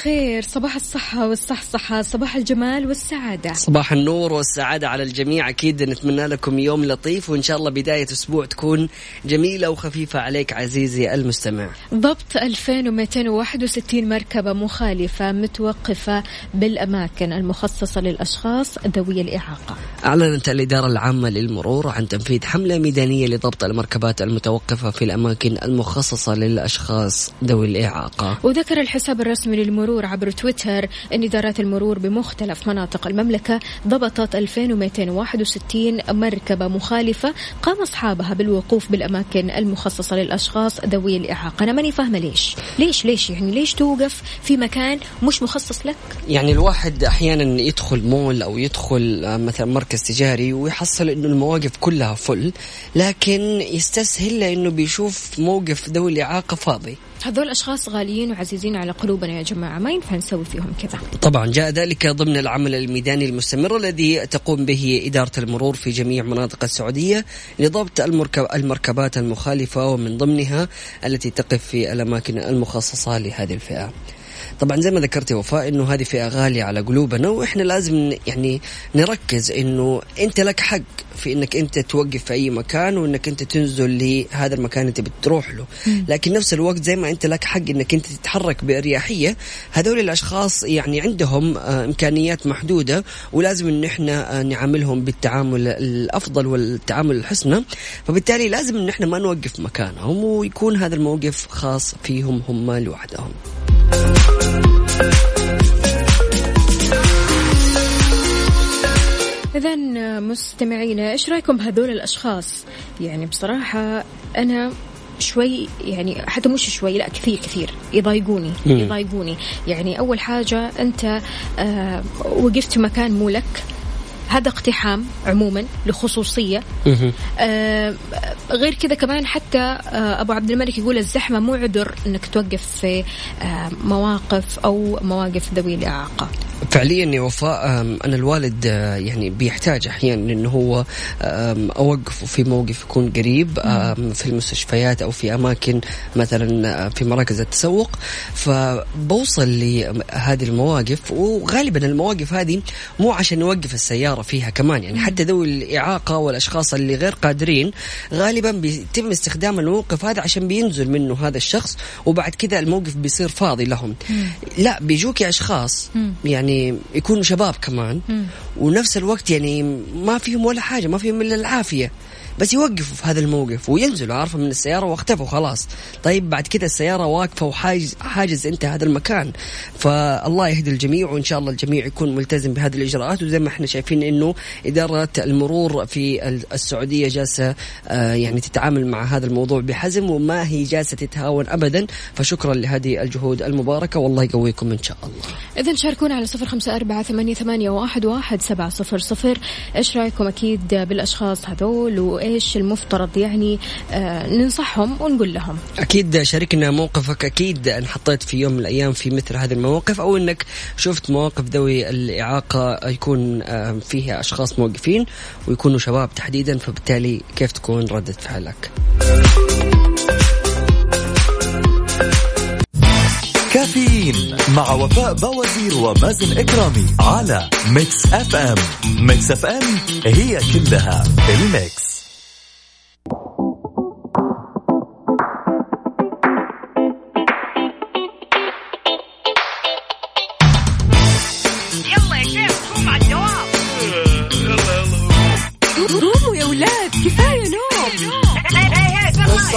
Speaker 1: الخير صباح الصحة والصحصحة صباح الجمال والسعادة.
Speaker 3: صباح النور والسعادة على الجميع. أكيد نتمنى لكم يوم لطيف وإن شاء الله بداية أسبوع تكون جميلة وخفيفة عليك عزيزي المستمع.
Speaker 1: ضبط 2261 مركبة مخالفة متوقفة بالأماكن المخصصة للأشخاص ذوي الإعاقة.
Speaker 3: أعلنت الإدارة العامة للمرور عن تنفيذ حملة ميدانية لضبط المركبات المتوقفة في الأماكن المخصصة للأشخاص ذوي الإعاقة.
Speaker 1: وذكر الحساب الرسمي للمرور عبر تويتر أن إدارات المرور بمختلف مناطق المملكة ضبطت 2261 مركبة مخالفة قام أصحابها بالوقوف بالأماكن المخصصة للأشخاص ذوي الإعاقة. أنا ماني فاهمة ليش. ليش ليش يعني ليش توقف في مكان مش مخصص لك؟
Speaker 3: يعني الواحد أحيانا يدخل مول أو يدخل آه، مثلا مركز تجاري ويحصل إنه المواقف كلها فل لكن يستسهل لأنه بيشوف موقف ذوي الإعاقة فاضي.
Speaker 1: هذول أشخاص غاليين وعزيزين على قلوبنا يا جماعة ما ينفع نسوي فيهم كذا.
Speaker 3: طبعا جاء ذلك ضمن العمل الميداني المستمر الذي تقوم به إدارة المرور في جميع مناطق السعودية لضبط المركب المركبات المخالفة ومن ضمنها التي تقف في الأماكن المخصصة لهذه الفئة. طبعا زي ما ذكرتي وفاء إنه هذه فئة غالية على قلوبنا وإحنا لازم يعني نركز إنه أنت لك حق في إنك أنت توقف في أي مكان وإنك أنت تنزل لهذا المكان انت بتروح له. لكن نفس الوقت زي ما أنت لك حق إنك أنت تتحرك بأريحية هذول الأشخاص يعني عندهم آه، إمكانيات محدودة ولازم إن إحنا آه، نعاملهم بالتعامل الأفضل والتعامل الحسنى فبالتالي لازم إن إحنا ما نوقف مكانهم ويكون هذا الموقف خاص فيهم هم لوحدهم.
Speaker 1: إذا مستمعينا إيش رأيكم بهذول الأشخاص؟ يعني بصراحة أنا شوي يعني حتى مش شوي لا كثير كثير يضايقوني. يضايقوني يعني أول حاجة أنت آه وقفت مكان مو لك هذا اقتحام عموما لخصوصية. آه غير كذا كمان حتى آه أبو عبد الملك يقول الزحمة مو عذر إنك توقف في آه مواقف أو مواقف ذوي الإعاقة.
Speaker 3: فعليا يا وفاء أنا الوالد آه، يعني بيحتاج أحيانا إنه هو اوقفه في موقف يكون قريب في المستشفيات أو في أماكن مثلا آه، في مراكز التسوق. فبوصل لهذه المواقف وغالبا المواقف هذه مو عشان نوقف السيارة فيها كمان. يعني حتى ذوي الإعاقة والأشخاص اللي غير قادرين غالبا بيتم استخدام الموقف هذا عشان بينزل منه هذا الشخص وبعد كذا الموقف بيصير فاضي لهم. لا بيجوك أشخاص يعني يكونوا شباب كمان ونفس الوقت يعني ما فيهم ولا حاجة ما فيهم إلا العافية. بس يوقفوا في هذا الموقف وينزلوا عارفه من السيارة واختفوا خلاص. طيب بعد كذا السيارة واقفة وحاجز حاجز أنت هذا المكان. فالله يهدي الجميع وإن شاء الله الجميع يكون ملتزم بهذه الإجراءات. وزي ما إحنا شايفين إنه إدارة المرور في ال- السعودية جالسة آه، يعني تتعامل مع هذا الموضوع بحزم وما هي جالسة تتهاون ابدا. فشكرا لهذه الجهود المباركة والله يقويكم إن شاء الله.
Speaker 1: اذا شاركونا على صفر خمسة أربعة ثمانية, ثمانية واحد, واحد سبعة صفر صفر. إيش رأيكم أكيد بالأشخاص هذول؟ وايش المفترض يعني آه ننصحهم ونقول لهم.
Speaker 3: أكيد شاركنا موقفك أكيد أن حطيت في يوم من الأيام في مثل هذه المواقف أو أنك شفت مواقف ذوي الإعاقة يكون آه، فيها أشخاص موقفين ويكونوا شباب تحديدا فبالتالي كيف تكون ردة فعلك؟
Speaker 2: كافيين مع وفاء بوازير ومازن إكرامي على Mix FM. Mix FM هي كلها
Speaker 1: ال mix.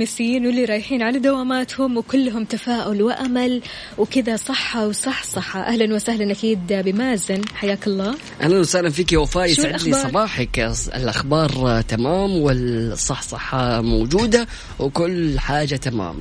Speaker 1: والمتحمسين واللي رايحين على دواماتهم وكلهم تفاؤل وأمل وكذا صحة وصحصحه أهلا وسهلا أكيد بمازن. حياك الله.
Speaker 3: أهلا وسهلا فيك يا وفاء. يسعد لي
Speaker 1: الأخبار؟
Speaker 3: صباحك. الأخبار تمام والصحصحة موجودة وكل حاجة تمام.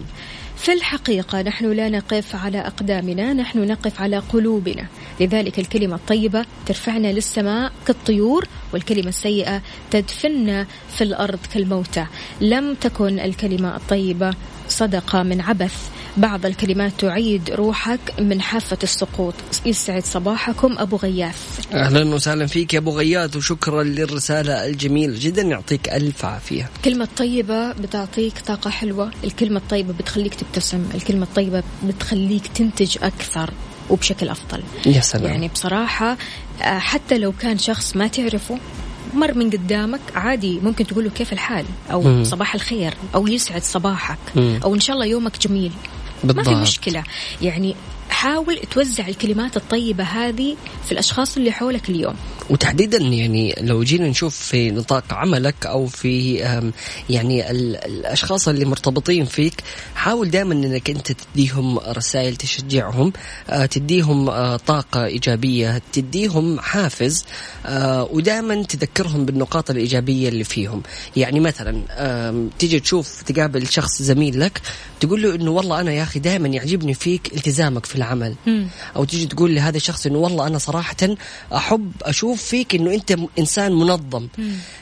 Speaker 1: في الحقيقة نحن لا نقف على أقدامنا نحن نقف على قلوبنا. لذلك الكلمة الطيبة ترفعنا للسماء كالطيور والكلمة السيئة تدفننا في الأرض كالموتى. لم تكن الكلمة الطيبة صدقة من عبث. بعض الكلمات تعيد روحك من حافة السقوط. يسعد صباحكم أبو غياث.
Speaker 3: أهلا وسهلا فيك يا أبو غياث وشكرا للرسالة الجميلة جدا يعطيك ألف عافية.
Speaker 1: الكلمة الطيبة بتعطيك طاقة حلوة. الكلمة الطيبة بتخليك تبتسم. الكلمة الطيبة بتخليك تنتج أكثر وبشكل أفضل.
Speaker 3: يا سلام.
Speaker 1: يعني بصراحة آه، حتى لو كان شخص ما تعرفه مر من قدامك عادي ممكن تقول له كيف الحال أو
Speaker 3: مم.
Speaker 1: صباح الخير أو يسعد صباحك
Speaker 3: مم.
Speaker 1: أو إن شاء الله يومك جميل ما في
Speaker 3: بالضبط.
Speaker 1: مشكلة يعني حاول توزع الكلمات الطيبة هذه في الأشخاص اللي حولك اليوم.
Speaker 3: وتحديدا يعني لو جينا نشوف في نطاق عملك أو في يعني ال- الأشخاص اللي مرتبطين فيك حاول دائما إنك أنت تديهم رسائل تشجعهم آه، تديهم آه، طاقة إيجابية تديهم حافز آه، ودائما تذكرهم بالنقاط الإيجابية اللي فيهم. يعني مثلا تيجي تشوف تقابل شخص زميل لك تقول له إنه والله أنا يا أخي دائما يعجبني فيك التزامك في العمل. أو تيجي تقول لهذا الشخص إنه والله أنا صراحة أحب أشوف فيك إنه أنت إنسان منظم.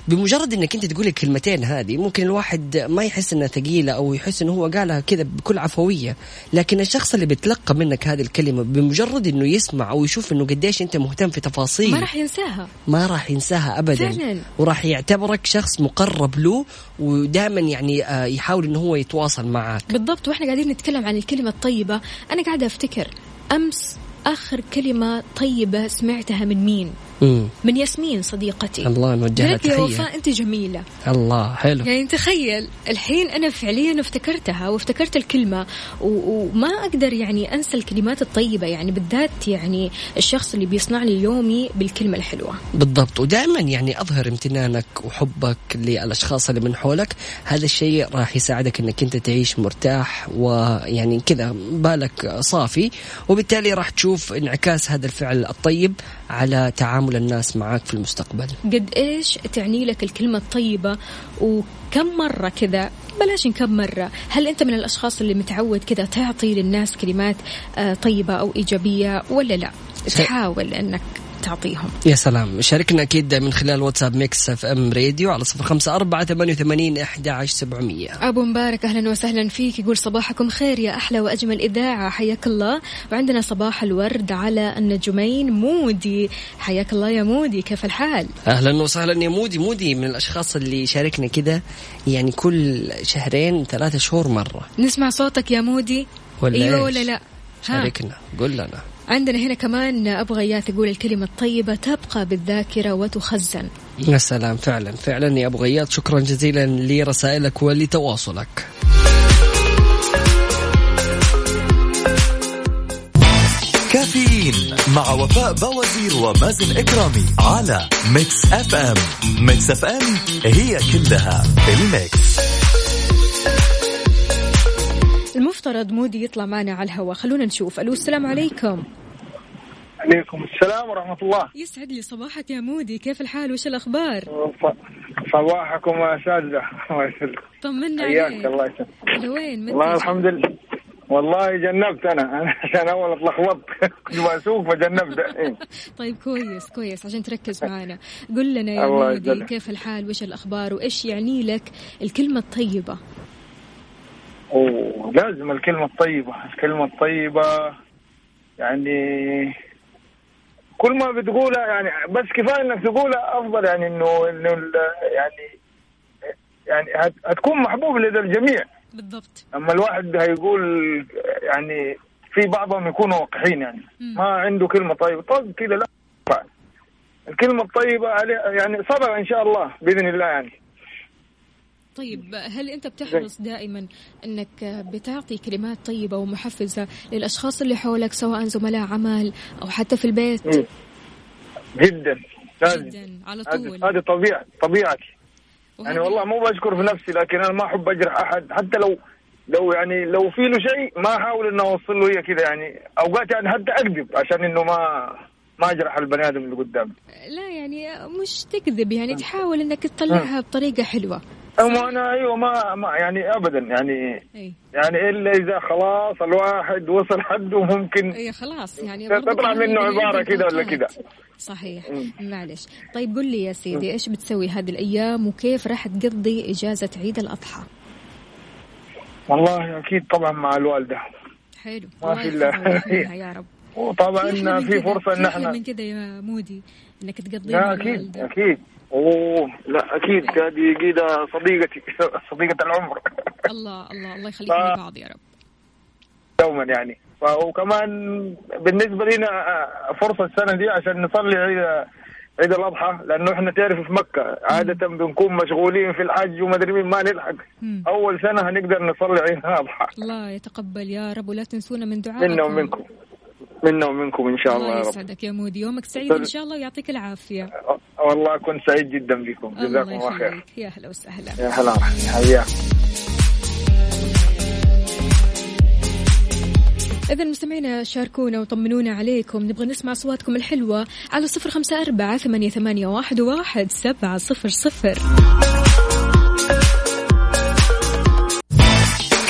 Speaker 3: بمجرد إنك أنت تقول الكلمتين هذه ممكن الواحد ما يحس إنها ثقيلة أو يحس إنه هو قالها كذا بكل عفوية. لكن الشخص اللي بيتلقى منك هذه الكلمة بمجرد إنه يسمع أو يشوف إنه قديش أنت مهتم في تفاصيل
Speaker 1: ما راح ينساها.
Speaker 3: ما راح ينساها ابدا.
Speaker 1: فعلاً.
Speaker 3: وراح يعتبرك شخص مقرب له ودائما يعني آه، يحاول إنه هو يتواصل معك.
Speaker 1: بالضبط وإحنا قاعدين نتكلم عن الكلمة الطيبة. أنا قاعدة أفتكر أمس آخر كلمة طيبة سمعتها من مين؟
Speaker 3: مم.
Speaker 1: من ياسمين صديقتي.
Speaker 3: الله نوجه لها
Speaker 1: لي يا
Speaker 3: تحية.
Speaker 1: وفاء أنت جميلة.
Speaker 3: الله حلو.
Speaker 1: يعني تخيل الحين أنا فعليا افتكرتها وافتكرت الكلمة وما أقدر يعني أنسى الكلمات الطيبة. يعني بالذات يعني الشخص اللي بيصنع لي يومي بالكلمة الحلوة.
Speaker 3: بالضبط. ودائما يعني أظهر امتنانك وحبك للأشخاص اللي من حولك. هذا الشيء راح يساعدك إنك أنت تعيش مرتاح ويعني كذا بالك صافي. وبالتالي راح تشوف انعكاس هذا الفعل الطيب. على تعامل الناس معك في المستقبل.
Speaker 1: قد إيش تعني لك الكلمة الطيبة؟ وكم مرة كذا؟ بلاش كم مرة. هل أنت من الأشخاص اللي متعود كذا تعطي للناس كلمات آه، طيبة أو إيجابية ولا لا؟ تحاول أنك تعطيهم.
Speaker 3: يا سلام. شاركنا أكيد من خلال واتساب Mix FM Radio على صفر خمسة أربعة ثمانية وثمانين أحد عشر سبعمية.
Speaker 1: أبو مبارك أهلا وسهلا فيك. يقول صباحكم خير يا أحلى وأجمل إذاعة. حياك الله. وعندنا صباح الورد على النجمين مودي. حياك الله يا مودي. كيف الحال؟
Speaker 3: أهلا وسهلا يا مودي. مودي من الأشخاص اللي يشاركنا كذا يعني كل شهرين ثلاثة شهور مرة.
Speaker 1: نسمع صوتك يا مودي.
Speaker 3: ولا إيش؟
Speaker 1: ولا لا.
Speaker 3: شاركنا. قول لنا.
Speaker 1: عندنا هنا كمان أبو غياث يقول الكلمة الطيبة تبقى بالذاكرة وتخزن.
Speaker 3: يا سلام فعلا فعلا يا ابو غياث شكرا جزيلا لرسائلك ولتواصلك.
Speaker 2: كافيين مع وفاء بوازير ومازن إكرامي على Mix FM Mix FM هي كلها ال mix.
Speaker 1: المفترض مودي يطلع معنا على الهواء. خلونا نشوف. ألو السلام عليكم.
Speaker 5: عليكم السلام ورحمة الله.
Speaker 1: يسعد لي صباحك يا مودي. كيف الحال؟ وش الأخبار؟
Speaker 5: صباحكم أساتذة الله يسلمك.
Speaker 1: طمنا عليك.
Speaker 5: الله يسلمك.
Speaker 1: لوين من
Speaker 5: ولله الحمد لله. والله جنبت أنا. أنا عشان أول اتلخبطت. كنت بسوق فجنبت. إيه.
Speaker 1: طيب كويس كويس عشان تركز معنا. قل لنا يا مودي. كيف الحال؟ وش الأخبار؟ وإيش يعني لك الكلمة الطيبة؟
Speaker 5: ولازم الكلمة الطيبة الكلمة الطيبة يعني كل ما بتقولها يعني بس كفاية إنك تقولها أفضل يعني إنه إنه يعني يعني هت- هتكون محبوب لدى الجميع.
Speaker 1: بالضبط.
Speaker 5: أما الواحد هيقول يعني في بعضهم يكونوا وقحين يعني.
Speaker 1: مم.
Speaker 5: ما عنده كلمة طيبة. طب كذا لا. الكلمة الطيبة يعني صدقه إن شاء الله بإذن الله يعني.
Speaker 1: طيب هل أنت بتحرص دائما أنك بتعطي كلمات طيبة ومحفزة للأشخاص اللي حولك سواء زملاء عمل أو حتى في البيت؟
Speaker 5: مم. جدا. لازم.
Speaker 1: جدا على طول.
Speaker 5: هذه طبيعه طبيعتي يعني والله مو بشكر في نفسي لكن أنا ما أحب اجرح أحد. حتى لو لو يعني لو في له شيء ما أحاول إنه أوصل له هي كذا. يعني أوقات يعني حتى أكذب عشان إنه ما ما أجرح البني آدم اللي قدامي.
Speaker 1: لا يعني مش تكذب. يعني تحاول إنك تطلعها بطريقة حلوة.
Speaker 5: أما أنا أيوه ما, ما يعني ابدا يعني يعني إلا إذا خلاص الواحد وصل حده ممكن
Speaker 1: إي خلاص يعني
Speaker 5: تطلع منه عبارة
Speaker 1: آدم
Speaker 5: كده ولا. كده.
Speaker 1: صحيح. معلش. طيب قل لي يا سيدي إيش بتسوي هذه الأيام وكيف راح تقضي إجازة عيد الأضحى؟
Speaker 5: والله أكيد طبعا مع الوالدة.
Speaker 1: حلو.
Speaker 5: ما في
Speaker 1: ويحميها يا رب.
Speaker 5: وطبعا في
Speaker 1: فرصة إن
Speaker 5: إحنا
Speaker 1: من كده يا مودي إنك تقضي
Speaker 5: لا
Speaker 1: أكيد.
Speaker 5: أكيد. أوه لا أكيد. هذه كده صديقتي صديقة العمر.
Speaker 1: الله الله الله يخليكم. لبعض يا رب.
Speaker 5: دوما يعني. وكمان بالنسبة لنا آه، فرصة السنة دي عشان نصلي عيد عيد الأضحى لأنه إحنا تعرف في مكة عادة بنكون مشغولين في الحج وما ادري مين ما نلحق.
Speaker 1: مم.
Speaker 5: أول سنة هنقدر نصلي عيد الأضحى.
Speaker 1: الله يتقبل يا رب ولا تنسونا من دعائكم
Speaker 5: منا ومنكم. منا ومنكم إن شاء الله
Speaker 1: الله
Speaker 5: يا رب.
Speaker 1: يسعدك يا مودي. يومك سعيد إن شاء الله ويعطيك العافية.
Speaker 5: والله كنت سعيد جدا بكم. جزاكم
Speaker 1: الله
Speaker 5: خير.
Speaker 1: يا هلا وسهلا.
Speaker 5: يا هلا حياك.
Speaker 1: إذا مستمعينا شاركونا وطمنونا عليكم. نبغى نسمع أصواتكم الحلوة على صفر خمسة أربعة ثمانية, ثمانية واحد, واحد سبعة صفر صفر.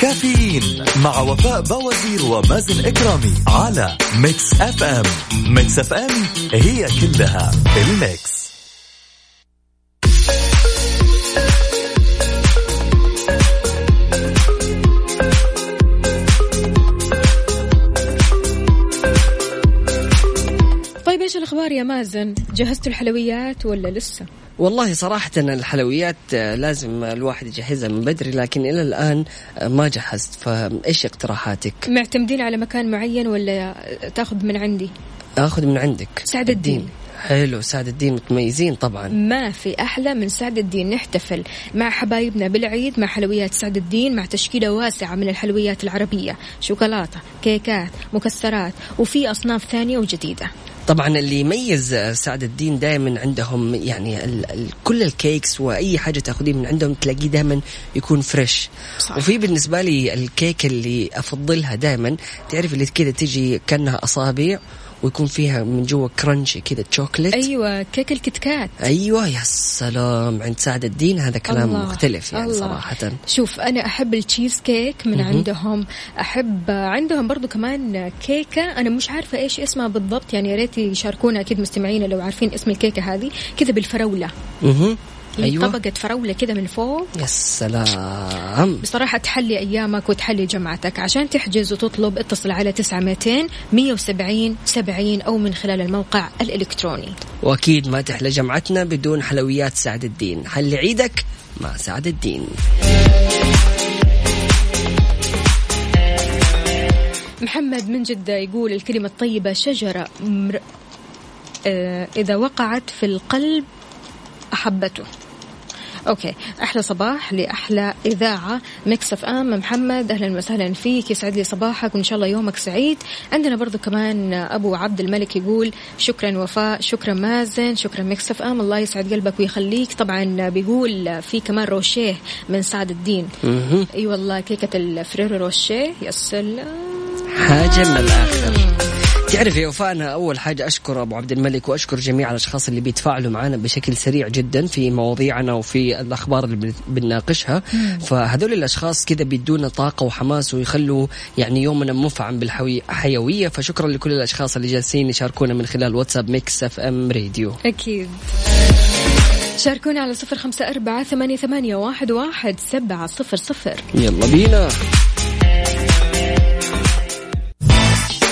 Speaker 2: كافيين مع وفاء بوازير ومازن إكرامي على Mix FM. Mix FM هي كلها الميكس.
Speaker 1: طيب إيش الأخبار يا مازن؟ جهزتوا الحلويات ولا لسه؟
Speaker 3: والله صراحة الحلويات آه، لازم الواحد يجهزها من بدري لكن إلى الآن آه، ما جهزت. فإيش اقتراحاتك؟
Speaker 1: معتمدين على مكان معين ولا تأخذ من عندي؟
Speaker 3: آخذ من عندك.
Speaker 1: سعد الدين.
Speaker 3: حلو سعد الدين متميزين طبعا.
Speaker 1: ما في أحلى من سعد الدين. نحتفل مع حبايبنا بالعيد مع حلويات سعد الدين مع تشكيلة واسعة من الحلويات العربية. شوكولاتة كيكات مكسرات وفي أصناف ثانية وجديدة.
Speaker 3: طبعا اللي يميز سعد الدين دائما عندهم يعني ال ال كل الكيكس وأي حاجة تاخذيه من عندهم تلاقيه دائما يكون fresh
Speaker 1: صح.
Speaker 3: وفي بالنسبة لي الكيك اللي أفضلها دائما تعرف اللي كذا تجي كأنها أصابع ويكون فيها من جوا crunchy كذا تشوكلت
Speaker 1: أيوة كيك ال
Speaker 3: KitKat. أيوه يا سلام عند سعد الدين هذا كلام
Speaker 1: الله.
Speaker 3: مختلف يعني
Speaker 1: الله.
Speaker 3: صراحة.
Speaker 1: شوف أنا أحب التشيز كيك من عندهم. أحب عندهم برضو كمان كيكة أنا مش عارفة إيش اسمها بالضبط يعني يا ريت يشاركونا أكيد مستمعينا لو عارفين اسم الكيكة هذه كذا بالفراولة.
Speaker 3: أها
Speaker 1: أيوة. طبقة فراولة كذا من فوق.
Speaker 3: يا سلام.
Speaker 1: بصراحة تحلي أيامك وتحلي جمعتك. عشان تحجز وتطلب اتصل على تسعة ميتين مية وسبعين سبعين أو من خلال الموقع الإلكتروني.
Speaker 3: وأكيد ما تحلى جمعتنا بدون حلويات سعد الدين. حل عيدك مع سعد الدين.
Speaker 1: محمد من جدة يقول الكلمة الطيبة شجرة مر... آه إذا وقعت في القلب أحبته. أوكي. أحلى صباح لأحلى إذاعة. Mix FM محمد أهلا وسهلا فيك. يسعد لي صباحك وإن شاء الله يومك سعيد. عندنا برضو كمان أبو عبد الملك يقول شكرا وفاء شكرا مازن شكرا Mix FM. الله يسعد قلبك ويخليك. طبعا بيقول في كمان Rocher من سعد الدين. أي والله كيكة ال Ferrero Rocher. يا سلام.
Speaker 3: حاجة من الآخر. تعرف يا وفاء أنا أول حاجة أشكر أبو عبد الملك وأشكر جميع الأشخاص اللي بيتفاعلوا معنا بشكل سريع جدا في مواضيعنا وفي الأخبار اللي بن- بنناقشها. فهذول الأشخاص كذا بيدونا طاقة وحماس ويخلوا يعني يومنا مفعم بالحيويه فشكرا لكل الأشخاص اللي جالسين يشاركونا من خلال واتساب Mix FM Radio.
Speaker 1: أكيد. شاركونا على صفر خمسة أربعة ثمانية, ثمانية واحد, واحد سبعة صفر صفر.
Speaker 3: يلا بينا.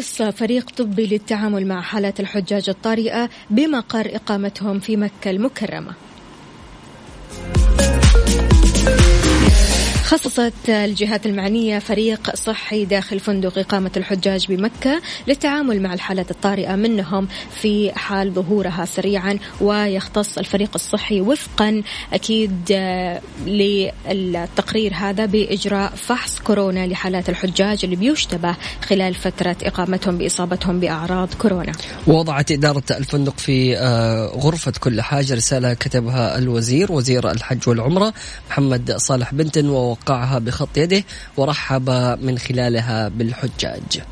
Speaker 1: تخصيص فريق طبي للتعامل مع حالات الحجاج الطارئة بمقر إقامتهم في مكة المكرمة. خصصت الجهات المعنية فريق صحي داخل فندق إقامة الحجاج بمكة للتعامل مع الحالات الطارئة منهم في حال ظهورها سريعا ويختص الفريق الصحي وفقا أكيد آه، للتقرير هذا بإجراء فحص كورونا لحالات الحجاج اللي بيشتبه خلال فترة إقامتهم بإصابتهم بأعراض كورونا.
Speaker 3: وضعت إدارة الفندق في آه، غرفة كل حاجة رسالة كتبها الوزير وزير الحج والعمرة محمد صالح بنتن ووقعها بخط يده ورحب من خلالها بالحجاج.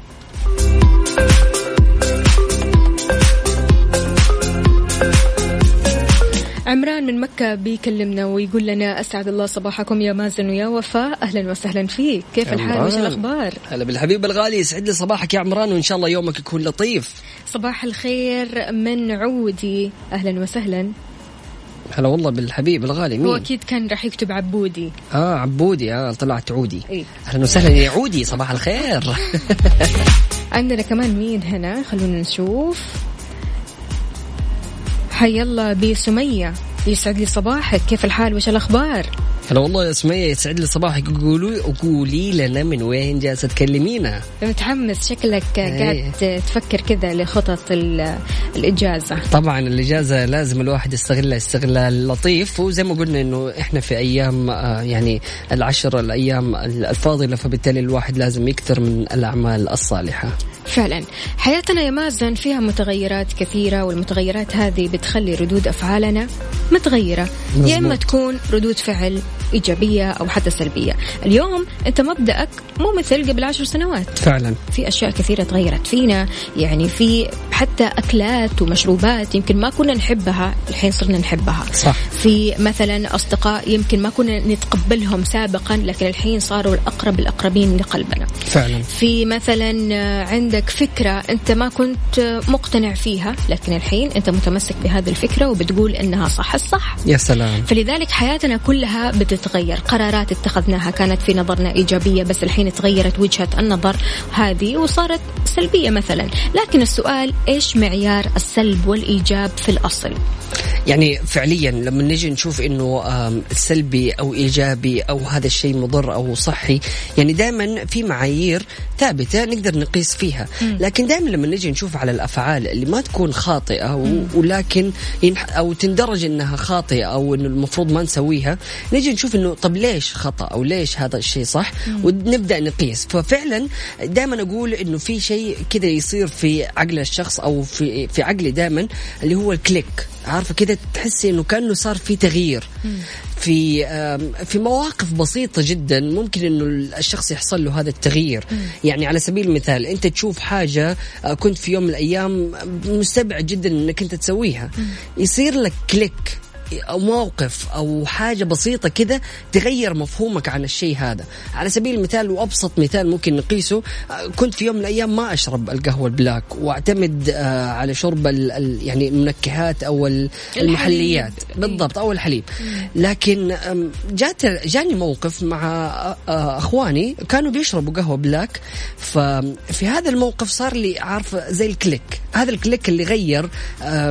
Speaker 1: عمران من مكة بيكلمنا ويقول لنا أسعد الله صباحكم يا مازن ويا وفاء. أهلا وسهلا فيك. كيف الحال؟ وش. الأخبار؟
Speaker 3: هلا بالحبيب الغالي يسعد لي صباحك يا عمران وإن شاء الله يومك يكون لطيف.
Speaker 1: صباح الخير من عودي. أهلا وسهلا.
Speaker 3: هلا والله بالحبيب الغالي
Speaker 1: هو
Speaker 3: مين؟
Speaker 1: أكيد كان راح يكتب عبودي.
Speaker 3: آه عبودي آه طلعت عودي.
Speaker 1: إيه.
Speaker 3: أهلا وسهلا يا عودي صباح الخير.
Speaker 1: عندنا كمان مين هنا؟ خلونا نشوف. حي الله بسمية يسعد لي صباحك. كيف الحال؟ وش الأخبار؟
Speaker 3: هلا والله يا سمية يسعد لي صباحك. قولوا قولي لنا من وين جالسة تكلمينا.
Speaker 1: متحمس شكلك قاعد تفكر كذا لخطط ال- الإجازة.
Speaker 3: طبعا الإجازة لازم الواحد يستغلها استغلال لطيف. وزي ما قلنا إنه إحنا في أيام آه، يعني العشر الأيام الفاضلة فبالتالي الواحد لازم يكثر من الأعمال الصالحة.
Speaker 1: فعلا. حياتنا يا مازن فيها متغيرات كثيرة والمتغيرات هذه بتخلي ردود أفعالنا متغيرة. يا إما. تكون ردود فعل إيجابية أو حتى سلبية. اليوم أنت مبدأك مو مثل قبل عشر سنوات.
Speaker 3: فعلا.
Speaker 1: في أشياء كثيرة تغيرت فينا. يعني في حتى أكلات ومشروبات يمكن ما كنا نحبها الحين صرنا نحبها.
Speaker 3: صح.
Speaker 1: في مثلا أصدقاء يمكن ما كنا نتقبلهم سابقا لكن الحين صاروا الأقرب الأقربين لقلبنا.
Speaker 3: فعلا.
Speaker 1: في مثلا عندك فكرة أنت ما كنت مقتنع فيها لكن الحين أنت متمسك بهذه الفكرة وبتقول أنها صح الصح.
Speaker 3: يا سلام.
Speaker 1: فلذلك حياتنا كلها بتتغير قرارات اتخذناها كانت في نظرنا إيجابية بس الحين تغيرت وجهة النظر هذه وصارت سلبية مثلا. لكن السؤال إيش معيار السلب والإيجاب في الأصل؟
Speaker 3: يعني فعليا لما نجي نشوف إنه سلبي أو إيجابي أو هذا الشيء مضر أو صحي يعني دائما في معايير ثابتة نقدر نقيس فيها. لكن دائما لما نجي نشوف على الأفعال اللي ما تكون خاطئة ولكن أو تندرج إنها خاطئة أو إنه المفروض ما نسويها نجي نشوف إنه طب ليش خطأ أو ليش هذا الشيء صح؟ ونبدأ نقيس. ففعلا دائما أقول إنه في شيء كذا يصير في عقل الشخص أو في في عقلي دائما اللي هو الكليك. عارفة كذا؟ تحسي إنه كأنه صار في تغيير. في في مواقف بسيطة جدا ممكن إنه الشخص يحصل له هذا التغيير. يعني على سبيل المثال أنت تشوف حاجة آه، كنت في يوم من الأيام مستبعد جدا إنك أنت تسويها. يصير لك كليك. موقف أو حاجة بسيطة كذا تغير مفهومك عن الشيء هذا. على سبيل المثال وأبسط مثال ممكن نقيسه آه، كنت في يوم من الأيام ما أشرب القهوة ال black وأعتمد آه، على شرب يعني المنكهات أو ال- المحليات. بالضبط أو الحليب. لكن جات جاني موقف مع آه، أخواني كانوا بيشربوا قهوة black ففي هذا الموقف صار لي عارف زي ال click. هذا ال click اللي غير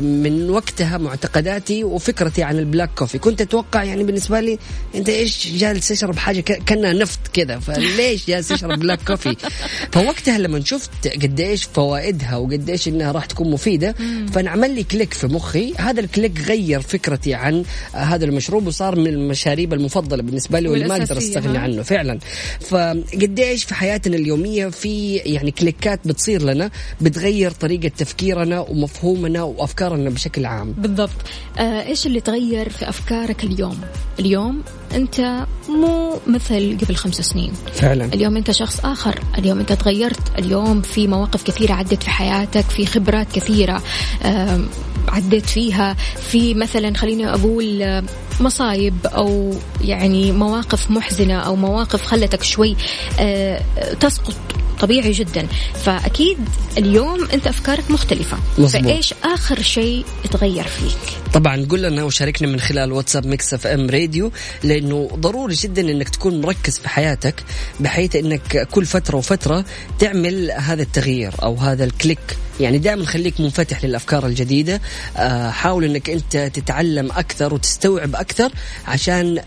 Speaker 3: من وقتها معتقداتي وفكرتي عن ال black coffee. كنت أتوقع يعني بالنسبة لي أنت إيش جالس تشرب حاجة كأنها نفط كذا. فليش جالس تشرب black coffee؟ فوقتها لما شفت قد إيش فوائدها وقد إيش إنها راح تكون مفيدة فأنا عمل لي click في مخي. هذا ال click غير فكرتي عن هذا المشروب وصار من المشاريب المفضلة بالنسبة لي واللي ما أقدر
Speaker 1: ها؟
Speaker 3: عنه فعلا. فقد إيش في حياتنا اليومية في يعني كليكات بتصير لنا بتغير طريقة تفكيرنا ومفهومنا وأفكارنا بشكل عام؟
Speaker 1: بالضبط. آه إيش اللي تغير في أفكارك اليوم؟ اليوم أنت مو مثل قبل خمس سنين.
Speaker 3: فعلا.
Speaker 1: اليوم أنت شخص آخر. اليوم أنت تغيرت. اليوم في مواقف كثيرة عدت في حياتك في خبرات كثيرة آم، عديت فيها. في مثلا خليني أقول آه، مصايب أو يعني مواقف محزنة أو مواقف خلتك شوي آه، تسقط. طبيعي جدا. فأكيد اليوم أنت أفكارك مختلفة.
Speaker 3: مظبوط.
Speaker 1: فإيش آخر شيء تغير فيك؟
Speaker 3: طبعا قول لنا وشاركنا من خلال واتساب Mix FM Radio لأنه ضروري جدا إنك تكون مركز في حياتك بحيث إنك كل فترة وفترة تعمل هذا التغيير أو هذا ال click. يعني دائما خليك منفتح للأفكار الجديدة. آه، حاول إنك أنت تتعلم أكثر وتستوعب أكثر عشان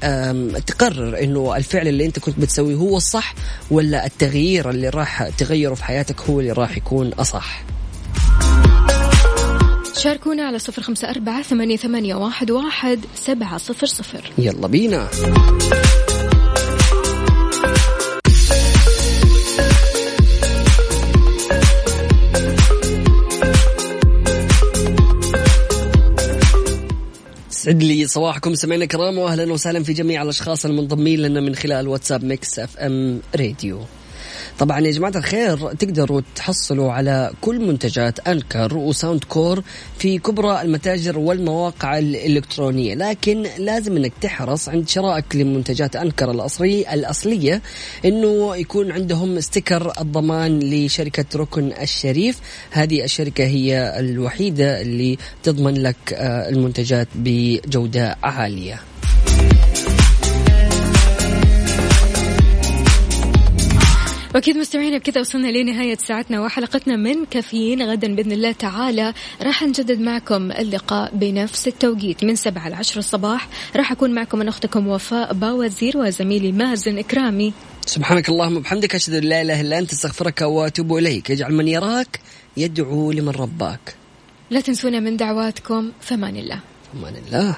Speaker 3: تقرر إنه الفعل اللي أنت كنت بتسويه هو الصح ولا التغيير اللي راح تغيره في حياتك هو اللي راح يكون أصح.
Speaker 1: شاركونا على صفر خمسة أربعة ثمانية, ثمانية واحد, واحد سبعة صفر صفر.
Speaker 3: يلا بينا. يسعد لي صباحكم سمعنا كرام واهلا وسهلا في جميع الأشخاص المنضمين لنا من خلال واتساب Mix FM Radio. طبعا يا جماعة الخير تقدروا تحصلوا على كل منتجات Anker و Soundcore في كبرى المتاجر والمواقع الإلكترونية. لكن لازم أنك تحرص عند شرائك لمنتجات Anker الأصلية الأصلية أنه يكون عندهم sticker الضمان لشركة ركن الشريف. هذه الشركة هي الوحيدة اللي تضمن لك آه، المنتجات بجودة عالية.
Speaker 1: وأكيد مستمعينا بكذا وصلنا لنهاية ساعتنا وحلقتنا من كافيين. غدا بإذن الله تعالى راح نجدد معكم اللقاء بنفس التوقيت من 7 ل 10 الصباح. راح أكون معكم أنا أختكم وفاء باوزير وزميلي مازن إكرامي.
Speaker 3: سبحانك اللهم وبحمدك أشهد أن لا إله إلا أنت أستغفرك وأتوب إليك. يجعل من يراك يدعو لمن رباك.
Speaker 1: لا تنسونا من دعواتكم. فمان الله.
Speaker 3: أمان الله.